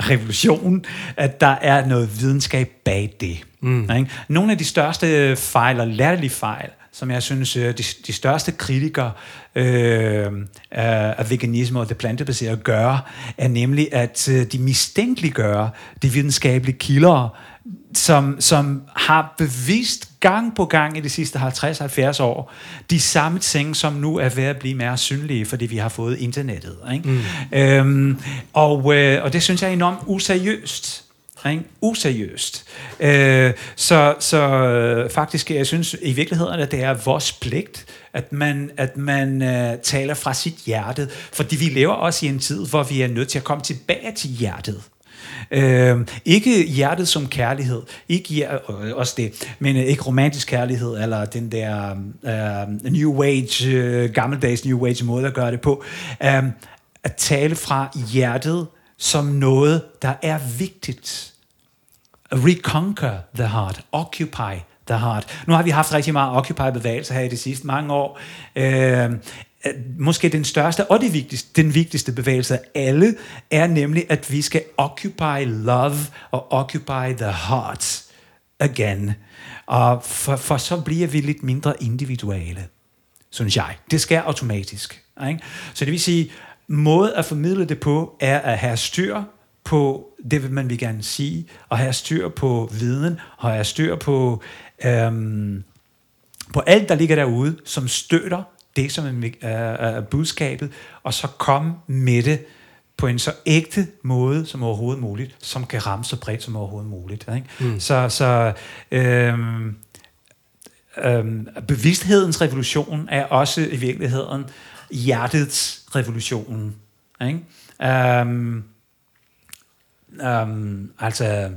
revolution, at der er noget videnskab bag det. Mm. Ikke? Nogle af de største fejl og lærlige fejl, som jeg synes, øh, de, de største kritikere øh, af veganisme og det plantebaserede gør, er nemlig, at øh, de mistænkeliggør de videnskabelige kilder, som, som har bevist gang på gang i de sidste 50-70 år de samme ting, som nu er ved at blive mere synlige, fordi vi har fået internettet. Ikke? Mm. Øhm, og, øh, og det synes jeg er enormt useriøst. Ikke? Useriøst. Øh, så så øh, faktisk, jeg synes i virkeligheden, at det er vores pligt, at man, at man øh, taler fra sit hjerte. Fordi vi lever også i en tid, hvor vi er nødt til at komme tilbage til hjertet. Øh, ikke hjertet som kærlighed, ikke hjer- øh, også det, men øh, ikke romantisk kærlighed, eller den der øh, New Age, øh, gammeldags New Age måde at gøre det på. Øh, at tale fra hjertet som noget, der er vigtigt reconquer the heart, occupy the heart. Nu har vi haft rigtig meget occupy-bevægelse her i de sidste mange år. Øh, måske den største og det vigtigste, den vigtigste bevægelse af alle, er nemlig, at vi skal occupy love og occupy the heart again. Og for, for så bliver vi lidt mindre individuelle, synes jeg. Det sker automatisk. Ikke? Så det vil sige, måde at formidle det på, er at have styr på det, vil man vil gerne sige, og have styr på viden, og have styr på, øhm, på alt, der ligger derude, som støtter det, som er, er budskabet, og så komme med det på en så ægte måde som overhovedet muligt, som kan ramme så bredt som overhovedet muligt. Ikke? Mm. Så, så øhm, øhm, bevidsthedens revolution er også i virkeligheden hjertets revolution. Ikke? Øhm, Um, altså,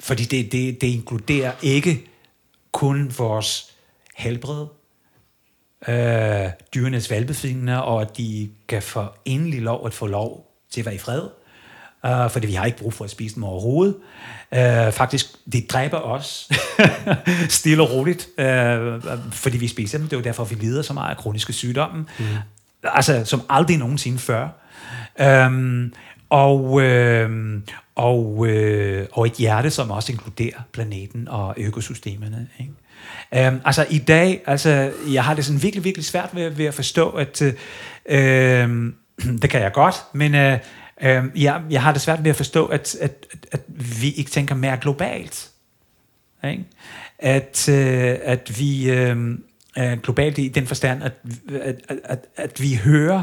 fordi det, det, det inkluderer ikke kun vores helbred, øh, dyrenes velbefindende, og at de kan få endelig lov at få lov til at være i fred. Uh, fordi vi har ikke brug for at spise dem overhovedet. Uh, faktisk, det dræber os *laughs* stille og roligt, uh, fordi vi spiser dem. Det er jo derfor, vi lider så meget af kroniske sygdomme. Mm. Altså, som aldrig nogensinde før. Øhm, og, øh, og, øh, og et hjerte, som også inkluderer planeten og økosystemerne. Ikke? Øhm, altså i dag, altså, jeg har det sådan virkelig, virkelig svært ved, ved at forstå, at øh, *clears throat* det kan jeg godt, men øh, øhm, jeg, jeg har det svært ved at forstå, at, at, at, at vi ikke tænker mere globalt. Ikke? At, øh, at vi øh, globalt i den forstand, at, at, at, at vi hører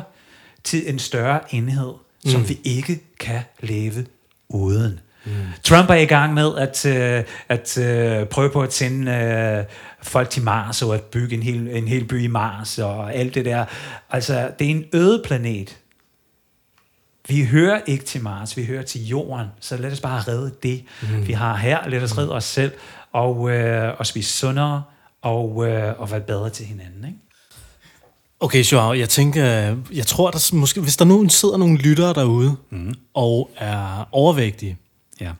til en større enhed, mm. som vi ikke kan leve uden. Mm. Trump er i gang med at, øh, at øh, prøve på at sende øh, folk til Mars og at bygge en hel, en hel by i Mars og alt det der. Altså, det er en øde planet. Vi hører ikke til Mars, vi hører til Jorden, så lad os bare redde det, mm. vi har her. Lad os redde os selv og, øh, og spise sundere og, øh, og være bedre til hinanden. Ikke? Okay, Joao, jeg tænker, jeg tror, der måske, hvis der nu sidder nogle lyttere derude, mm. og er overvægtige, Ja.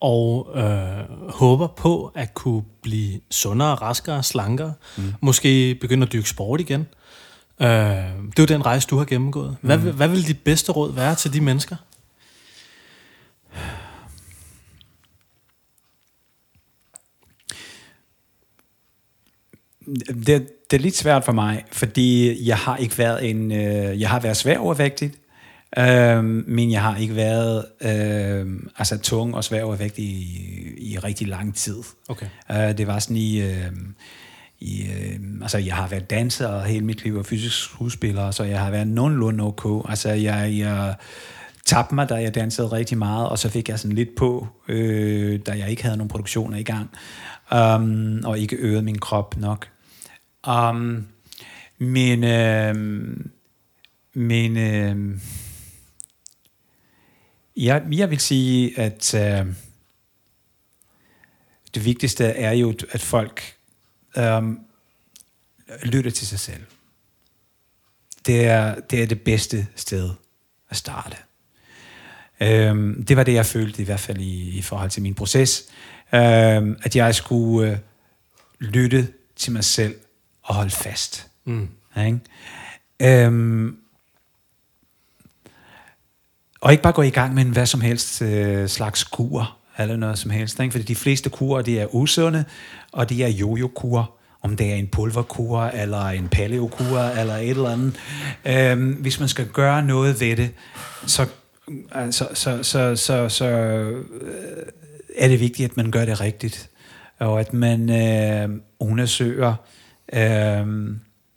og øh, håber på at kunne blive sundere, raskere, slankere, mm. måske begynde at dyrke sport igen. Øh, det er jo den rejse, du har gennemgået. Hvad, mm. hvad vil dit bedste råd være til de mennesker? det, det er lidt svært for mig, fordi jeg har ikke været en, øh, jeg har været svær overvægtig, øh, men jeg har ikke været øh, altså tung og svær overvægtig i, i rigtig lang tid. Okay. Øh, det var sådan i, øh, i øh, altså jeg har været danser hele mit liv og fysisk skuespiller, så jeg har været nogenlunde ok. Altså jeg, jeg tabte mig, da jeg dansede rigtig meget, og så fik jeg sådan lidt på, øh, da jeg ikke havde nogen produktioner i gang, um, og ikke øvede min krop nok. Um, men øh, men øh, jeg, jeg vil sige, at øh, det vigtigste er jo, at folk øh, lytter til sig selv. Det er, det er det bedste sted at starte. Øhm, det var det, jeg følte i hvert fald i, i forhold til min proces. Øhm, at jeg skulle øh, lytte til mig selv og holde fast. Mm. Ikke? Øhm, og ikke bare gå i gang med en hvad som helst øh, slags kur, eller noget som helst. Ikke? Fordi de fleste kurer, de er usunde, og de er jojo-kur om det er en pulverkur, eller en paleokur, eller et eller andet. Øhm, hvis man skal gøre noget ved det, så, så, så, så, så, så øh, er det vigtigt, at man gør det rigtigt. Og at man øh, undersøger, øh,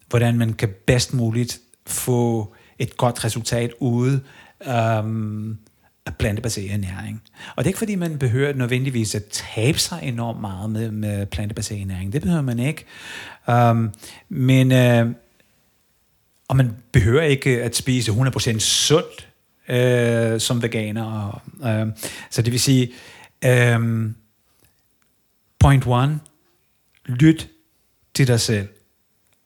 hvordan man kan bedst muligt få et godt resultat ude øh, af plantebaseret næring. Og det er ikke fordi, man behøver nødvendigvis at tabe sig enormt meget med, med plantebaseret næring. Det behøver man ikke. Um, men øh, og man behøver ikke at spise 100% sundt øh, som veganer. Øh, så det vil sige, øh, point one, lyt til dig selv.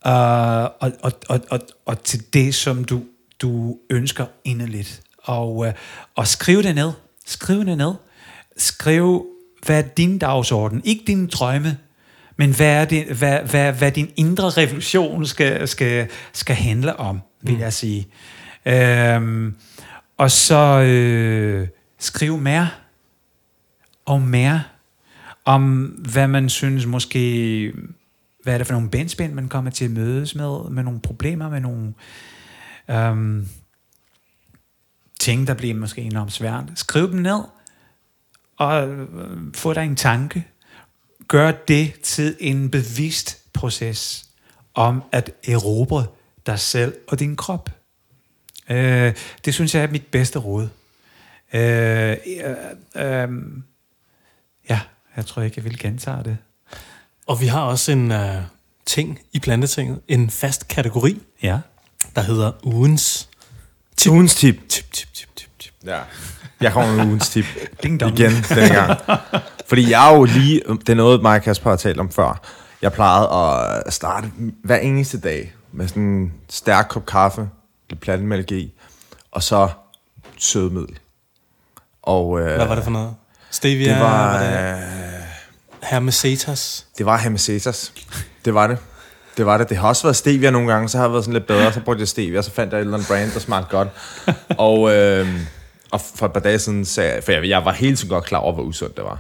Uh, og, og, og, og, og til det, som du, du ønsker inderligt. Og, øh, og skriv det ned. Skriv det ned. Skriv, hvad er din dagsorden? Ikke din drømme, men hvad, er det, hvad, hvad, hvad din indre revolution skal, skal, skal handle om, vil jeg sige. Øhm, og så øh, skriv mere og mere om, hvad man synes måske, hvad er det for nogle benspænd, man kommer til at mødes med, med nogle problemer, med nogle øhm, ting, der bliver måske enormt svært. Skriv dem ned, og øh, få dig en tanke. Gør det til en bevidst proces om at erobre dig selv og din krop. Øh, det synes jeg er mit bedste råd. Øh, øh, øh, ja, jeg tror ikke, jeg vil gentage det. Og vi har også en uh, ting i plantetinget, en fast kategori, Ja. der hedder ugens Tip. Ugens tip. tip, tip, tip, tip, tip. Ja. Jeg kommer med ugens tip. *laughs* Ding dong. Igen denne gang. Fordi jeg er jo lige... Det er noget, mig og Kasper har talt om før. Jeg plejede at starte hver eneste dag med sådan en stærk kop kaffe, lidt plantemælk i, og så sødmiddel. Og øh, Hvad var det for noget? Stevia? det var, var det øh, Hermesetas? det var Hermesetas. Det var det. Det var det. Det har også været stevia nogle gange, så har jeg været sådan lidt bedre, så brugte jeg stevia, så fandt jeg et eller andet brand, der smagte godt. og, øh, og for et par dage siden sagde jeg, for jeg, jeg var helt så godt klar over, hvor usundt det var.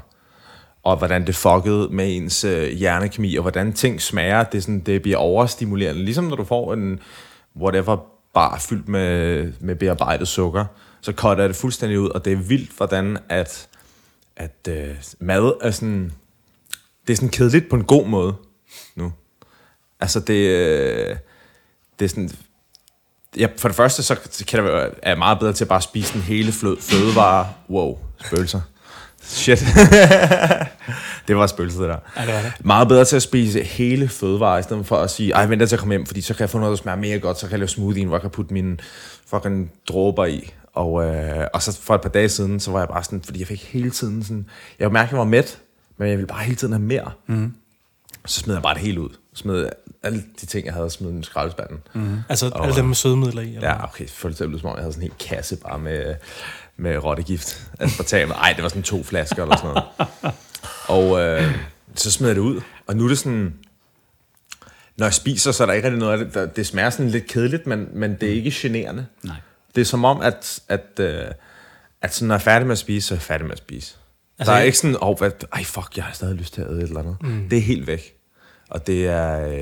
Og hvordan det fuckede med ens øh, hjernekemi, og hvordan ting smager, det, sådan, det bliver overstimulerende. Ligesom når du får en whatever bar fyldt med, med bearbejdet sukker, så cutter jeg det fuldstændig ud, og det er vildt, hvordan at, at øh, mad er sådan, det er sådan kedeligt på en god måde nu. Altså det, øh, det er sådan, ja, for det første, så kan jeg være, er jeg meget bedre til at bare spise den hele flød, fødevare. Wow, spøgelser. Shit. *laughs* det var spøgelset, det der. Ja, det var det. Meget bedre til at spise hele fødevarer, i stedet for at sige, ej, vent til at komme hjem, fordi så kan jeg få noget, der smager mere godt, så kan jeg lave smoothie, hvor jeg kan putte mine fucking dråber i. Og, øh, og så for et par dage siden, så var jeg bare sådan, fordi jeg fik hele tiden sådan, jeg mærke, at jeg var mæt, men jeg ville bare hele tiden have mere. Mm. Så smed jeg bare det hele ud. Smed alle de ting, jeg havde smidt i skraldespanden. Mm. Altså alle dem med sødemidler i? Eller? Ja, okay. For eksempel, som om jeg havde sådan en hel kasse bare med, med rottegift. Aspartam. Ej, det var sådan to flasker eller sådan noget. Og øh, så smed jeg det ud. Og nu er det sådan... Når jeg spiser, så er der ikke rigtig noget af det. Der, det smager sådan lidt kedeligt, men, men det er ikke generende. Nej. Det er som om, at, at, øh, at sådan, når jeg er færdig med at spise, så er jeg færdig med at spise. Altså, der er jeg- ikke sådan, oh, hvad, ej fuck, jeg har stadig lyst til at æde et eller andet. Mm. Det er helt væk. Og det er, øh,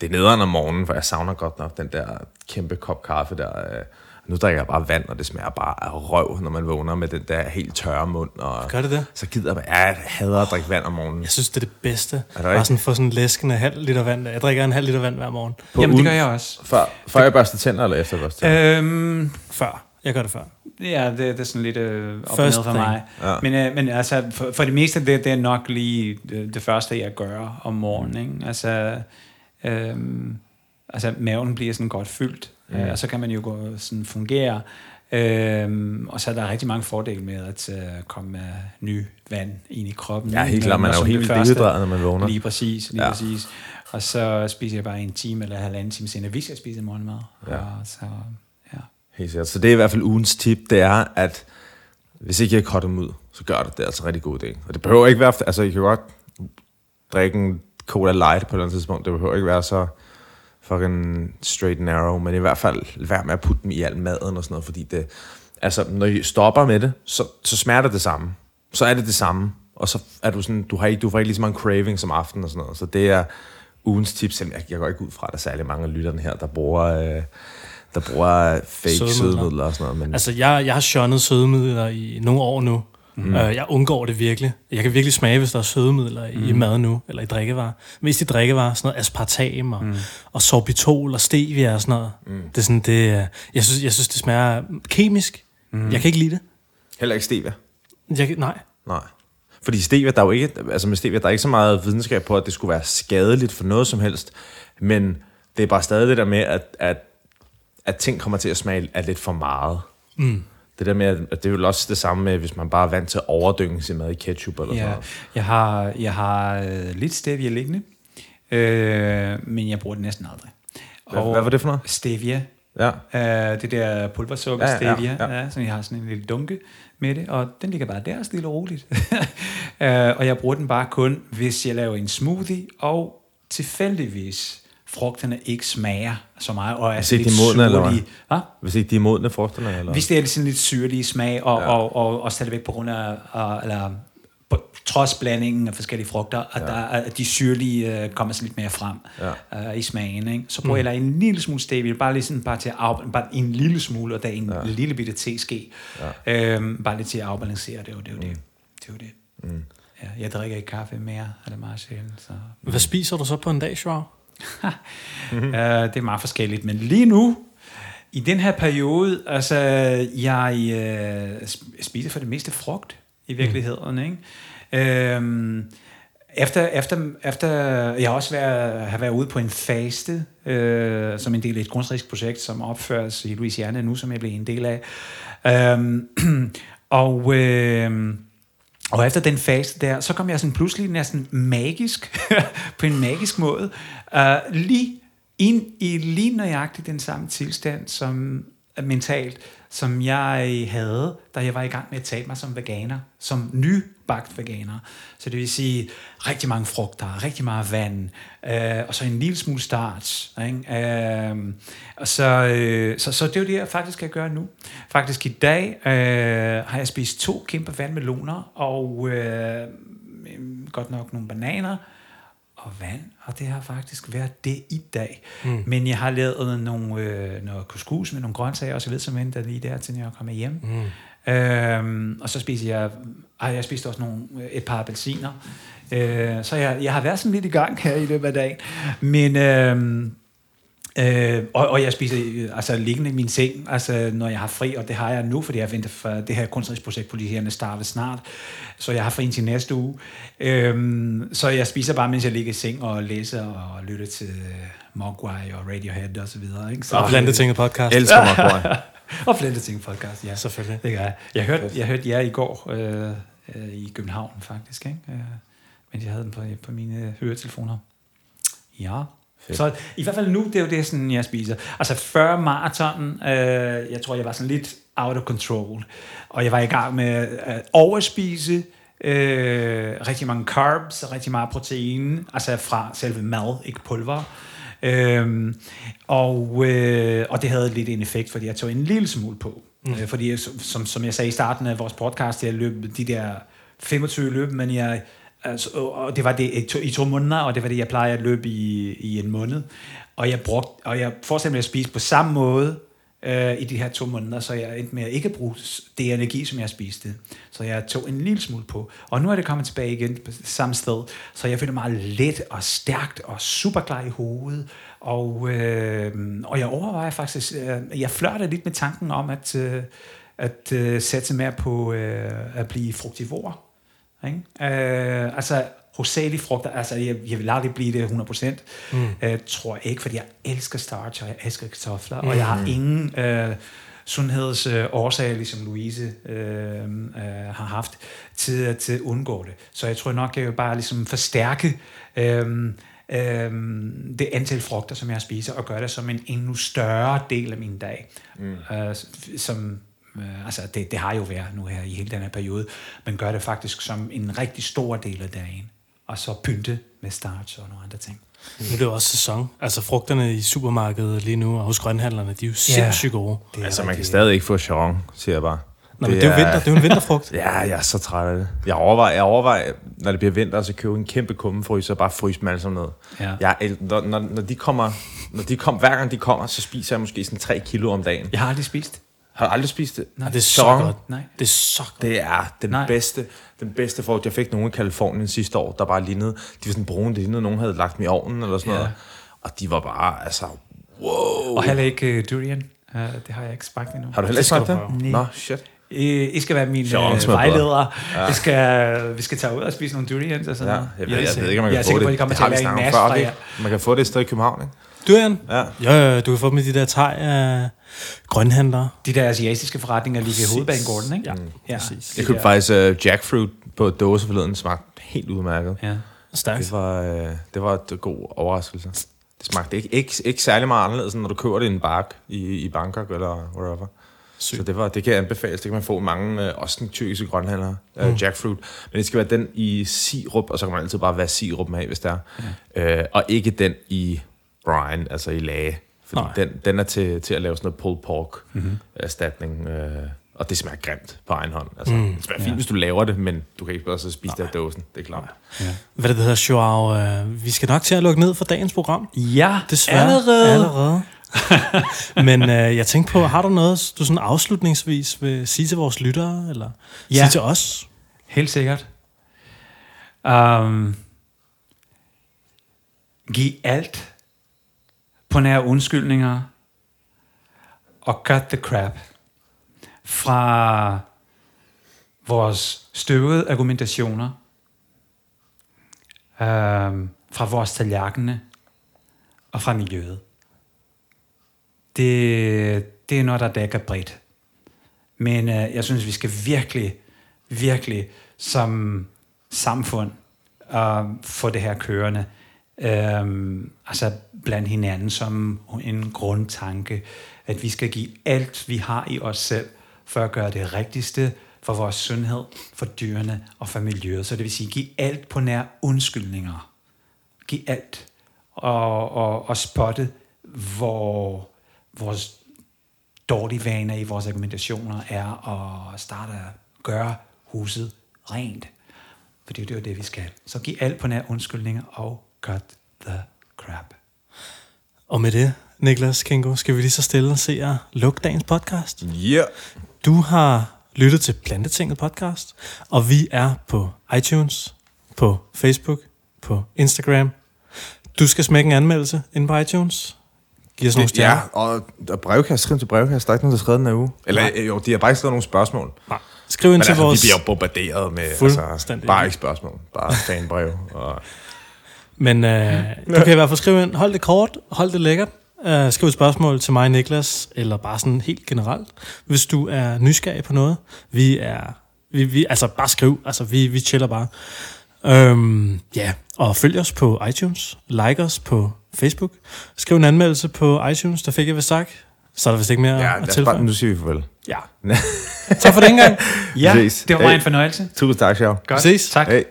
det er nederen om morgenen, for jeg savner godt nok den der kæmpe kop kaffe der. Øh. Nu drikker jeg bare vand, og det smager bare af røv, når man vågner med den der helt tørre mund. Og Gør det det? Så gider bare, ja, jeg hader at drikke vand om morgenen. Jeg synes, det er det bedste. Er det Bare sådan få sådan en læskende halv liter vand. Jeg drikker en halv liter vand hver morgen. På Jamen, det ugen- gør jeg også. Før, før jeg børster tænder, eller efter jeg børster tænder? Øhm, Før. Jeg gør det før. Ja, det, det er sådan lidt øh, op First for mig. Ja. Men, øh, men altså, for, for det meste, det, det er nok lige det, det første, jeg gør om morgenen. Ikke? Altså, øhm, altså, maven bliver sådan godt fyldt, mm. øh, og så kan man jo gå sådan fungere. Øhm, og så er der rigtig mange fordele med at øh, komme med ny vand ind i kroppen. Ja, helt klart. Man er jo helt første. dehydreret, når man vågner. Lige præcis, lige Ja. præcis. Og så spiser jeg bare en time eller halvanden time senere, hvis jeg spiser morgenmad. Ja. Og så. Helt sikkert. Så det er i hvert fald ugens tip, det er, at hvis ikke jeg cutter dem ud, så gør det. Det er altså en rigtig god idé. Og det behøver ikke være, altså I kan godt drikke en Cola Light på et eller andet tidspunkt. Det behøver ikke være så fucking straight and narrow, men i hvert fald vær med at putte dem i al maden og sådan noget, fordi det, altså når I stopper med det, så, så smerter det samme. Så er det det samme, og så er du sådan, du har ikke, du får ikke lige så mange craving som aften og sådan noget, så det er ugens tips. Jeg, jeg går ikke ud fra, at der er særlig mange af lytterne her, der bruger, øh, der bruger fake Sødemidler. sødemidler og sådan noget, men Altså, jeg, jeg har shunnet sødemidler i nogle år nu. Mm. Uh, jeg undgår det virkelig. Jeg kan virkelig smage, hvis der er sødemidler i Mm. mad nu, eller i drikkevarer. Mest i drikkevarer, sådan noget aspartam og, mm. og sorbitol og stevia og sådan noget. Mm. Det er sådan, det, er- jeg, synes, jeg synes, det smager kemisk. Mm. Jeg kan ikke lide det. heller ikke stevia. Jeg, kan- nej. Nej. Fordi stevia, der er jo ikke, altså med stevia, der er ikke så meget videnskab på, at det skulle være skadeligt for noget som helst, men det er bare stadig det der med, at, at, at ting kommer til at smage af lidt for meget. Mm. Det der med, at det er jo også det samme med, hvis man bare er vant til at overdynge sin mad i ketchup eller sådan Ja, noget. jeg har, jeg har øh, lidt stevia liggende, øh, men jeg bruger det næsten aldrig. Hvad, hvad var det for noget? Stevia, Ja. øh, det der pulversukker Ja, ja, stevia, ja, ja. ja. så jeg har sådan en lille dunke med det, og den ligger bare der stille og roligt. *laughs* øh, og jeg bruger den bare kun, hvis jeg laver en smoothie, og tilfældigvis frugterne ikke smager så meget, og er Hvis ikke lidt de er modne, eller hvad? surlige. Hva? Hvis ikke de er modne frugterne, eller? Hvis det er lidt sådan lidt syrlige smag, og, Ja. ja. og, og, og stadigvæk på grund af, og, eller på, trods blandingen af forskellige frugter, at, ja. der, at de syrlige øh, kommer sådan lidt mere frem Ja. øh, i smagen. Ikke? Så bruger jeg en lille smule stevia, bare, lige sådan, bare til at af, bare en lille smule, og der er en ja. lille bitte teske, ja. øhm, bare lidt til at afbalancere det. er jo Det er jo det. det, er jo det. Mm. Ja, jeg drikker ikke kaffe mere, er det meget sjældent. Så. Hvad spiser du så på en dag, Joao? *laughs* Uh, det er meget forskelligt, men lige nu, i den her periode, altså, jeg uh, sp- spiser for det meste frugt i virkeligheden, ikke? Øhm, efter, efter, efter, jeg har også været, har været ude på en faste, øh, som en del af et kunstnerisk projekt, som opføres i Louisiana nu, som jeg blev en del af. Øhm, *clears throat* og, øh, og efter den fase der, så kom jeg sådan pludselig næsten magisk, *laughs* på en magisk måde, uh, lige ind i lige nøjagtigt den samme tilstand, som øh, mentalt, som jeg havde, da jeg var i gang med at tabe mig som veganer, som nybagt veganer. Så det vil sige rigtig mange frugter, rigtig meget vand, øh, og så en lille smule starch. Ikke? Øh, og så, øh, så, så det er jo det, jeg faktisk skal gøre nu. Faktisk i dag øh, har jeg spist to kæmpe vandmeloner, og øh, mm, godt nok nogle bananer, og vand, og det har faktisk været det i dag. Mm. Men jeg har lavet nogle, øh, noget couscous med nogle grøntsager og så videre, som venter lige der, til jeg kommer hjem. Mm. Øhm, og så spiser jeg, ej, jeg spiste også nogle, et par appelsiner. Øh, så jeg, jeg har været sådan lidt i gang her i løbet af dagen. Men... Øh, Øh, og, og jeg spiser øh, altså liggende i min seng, altså når jeg har fri, og det har jeg nu, fordi jeg venter for det her kunstneriske de starter snart, så jeg har fri til næste uge. Øh, så jeg spiser bare, mens jeg ligger i seng og læser og lytter til Mogwai og Radiohead og så videre. Ikke? Så, og Plantetinget podcast. Elsker *laughs* Mogwai. og Plantetinget podcast, ja. Selvfølgelig. Det gør jeg. Jeg hørte, jeg hørte jer i går øh, øh, i København, faktisk, ikke? Øh, men jeg havde den på, på mine høretelefoner. Ja. Fedt. Så i hvert fald nu, det er jo det, sådan, jeg spiser. Altså før maraton, øh, jeg tror, jeg var sådan lidt out of control. Og jeg var i gang med at overspise øh, rigtig mange carbs rigtig meget protein, altså fra selve mad, ikke pulver. Øhm, og, øh, og det havde lidt en effekt, fordi jeg tog en lille smule på. Mm. Øh, fordi, som, som jeg sagde i starten af vores podcast, jeg løb de der 25 løb, men jeg Altså, og det var det i to, i to måneder, og det var det, jeg plejede at løbe i, i en måned. Og jeg brugte, og jeg fortsatte med at spise på samme måde øh, i de her to måneder, så jeg endte med at ikke bruge det energi, som jeg spiste. Så jeg tog en lille smule på. Og nu er det kommet tilbage igen på samme sted, så jeg føler mig let og stærkt og super klar i hovedet. Og, øh, og jeg overvejer faktisk, øh, jeg flørter lidt med tanken om at, øh, at øh, sætte mere på øh, at blive frugtivor. Ikke? Øh, altså, hovedsageligt frugter, altså jeg, jeg vil aldrig blive det 100%, mm. øh, tror jeg ikke, fordi jeg elsker starch, og jeg elsker kartofler, mm. og jeg har mm. ingen øh, sundhedsårsager, øh, ligesom Louise øh, øh, har haft, til at undgå det. Så jeg tror nok, jeg vil bare ligesom forstærke øh, øh, det antal frugter, som jeg spiser, og gøre det som en endnu større del af min dag, mm. øh, som Øh, altså det, det har jo været nu her i hele den her periode, men gør det faktisk som en rigtig stor del af dagen. Og så pynte med starch og nogle andre ting. Nu er det jo også sæson. Altså frugterne i supermarkedet lige nu, og hos grønhandlerne, de er jo sindssygt gode. Det altså man kan stadig ikke få charon, siger jeg bare. Nå, det men det er jo vinter, det er jo en vinterfrugt. *laughs* ja, jeg er så træt af det. Jeg overvejer, jeg overvejer når det bliver vinter, så købe en kæmpe kummefrys og bare fryse dem alle sammen ned. Ja. Jeg, når, når, når, de kommer, når de kommer, hver gang de kommer, så spiser jeg måske sådan 3 kilo om dagen. Jeg har aldrig spist har du aldrig spist det? Nej, det er så godt. Nej. Det er så godt. Det er den Nej. bedste, den bedste frugt. Jeg fik nogle i Kalifornien sidste år, der bare lignede, de var sådan brune, det lignede, nogen havde lagt dem i ovnen eller sådan ja. noget. Og de var bare, altså, wow. Og heller ikke uh, durian. Uh, det har jeg ikke smagt endnu. Har du heller ikke smagt det? Nej. Nå, shit. I, I skal være min uh, vejleder. Ja. Vi, skal, vi skal tage ud og spise nogle durians og sådan ja, noget. Jeg ved, jeg, jeg ved ikke, om man kan jeg få det. det. Det har vi snakket før, ikke? Man kan få det et sted i København, ikke? Durian? Ja. ja. Du kan få dem i de der teg af grønhandlere. De der asiatiske forretninger lige ved hovedbanegården, ikke? Ja, mm. ja. præcis. Jeg købte faktisk uh, jackfruit på dåse forleden. smagte helt udmærket. Ja. Stærkt. Det var, uh, det var et god overraskelse. Det smagte ikke, ikke, ikke særlig meget anderledes, når du køber det i en bark i, i Bangkok eller wherever. Sygt. Så det, var, det kan anbefales. Det kan man få mange, uh, også den tyrkiske grønhandler, mm. uh, jackfruit. Men det skal være den i sirup, og så kan man altid bare være sirup med, hvis det er. Ja. Uh, og ikke den i brine, altså i lage. Fordi den, den er til, til at lave sådan noget pulled pork mm-hmm. erstatning. Øh, og det smager grimt på egen hånd. Altså, mm, det smager fint, ja. hvis du laver det, men du kan ikke bare så spise det af dåsen. Det er klart. Ja. Hvad det hedder, Joao? Øh, vi skal nok til at lukke ned for dagens program. Ja, Desværre. allerede. allerede. *laughs* men øh, jeg tænkte på, har du noget, du sådan afslutningsvis vil sige til vores lyttere, eller ja. sige til os? Helt sikkert. Um, giv alt på nær undskyldninger og cut the crap fra vores støvede argumentationer, øh, fra vores tallerkener og fra miljøet. Det, det er noget, der dækker bredt. Men øh, jeg synes, vi skal virkelig, virkelig som samfund øh, få det her kørende øhm, altså blandt hinanden som en grundtanke, at vi skal give alt, vi har i os selv, for at gøre det rigtigste for vores sundhed, for dyrene og for miljøet. Så det vil sige, give alt på nær undskyldninger. Giv alt. Og, og, og spotte, hvor vores dårlige vaner i vores argumentationer er at starte at gøre huset rent. For det er jo det, vi skal. Så giv alt på nær undskyldninger og cut the crap. Og med det, Niklas Kingo, skal vi lige så stille og se og lukke dagens podcast. Yeah. Du har lyttet til Plantetinget podcast, og vi er på iTunes, på Facebook, på Instagram. Du skal smække en anmeldelse inde på iTunes. Giv os nogle Ja, stjerner. og der brevkast, skriv til brevkast. Der er ikke nogen, der har skrevet den her uge. Eller Nej. øh, jo, de har bare ikke skrevet nogle spørgsmål. Nej. Skriv ind Men til altså, vores... vi bliver bombarderet med altså, bare ikke spørgsmål. Bare fanbrev. Og, Men øh, du kan i hvert fald skrive ind, hold det kort, hold det lækkert. Uh, skriv et spørgsmål til mig, Niklas, eller bare sådan helt generelt, hvis du er nysgerrig på noget. Vi er, vi, vi, altså bare skriv, altså vi, vi chiller bare. Øhm, ja, og følg os på iTunes, like os på Facebook, skriv en anmeldelse på iTunes, der fik jeg vist sagt. Så er der vist ikke mere ja, at tilføje. bare, nu siger vi farvel. Ja. *laughs* Tak for den gang. Ja, Ses. det var mig Hey. en fornøjelse. Tusind tak, Sjov. Godt. Ses. Tak. Hey.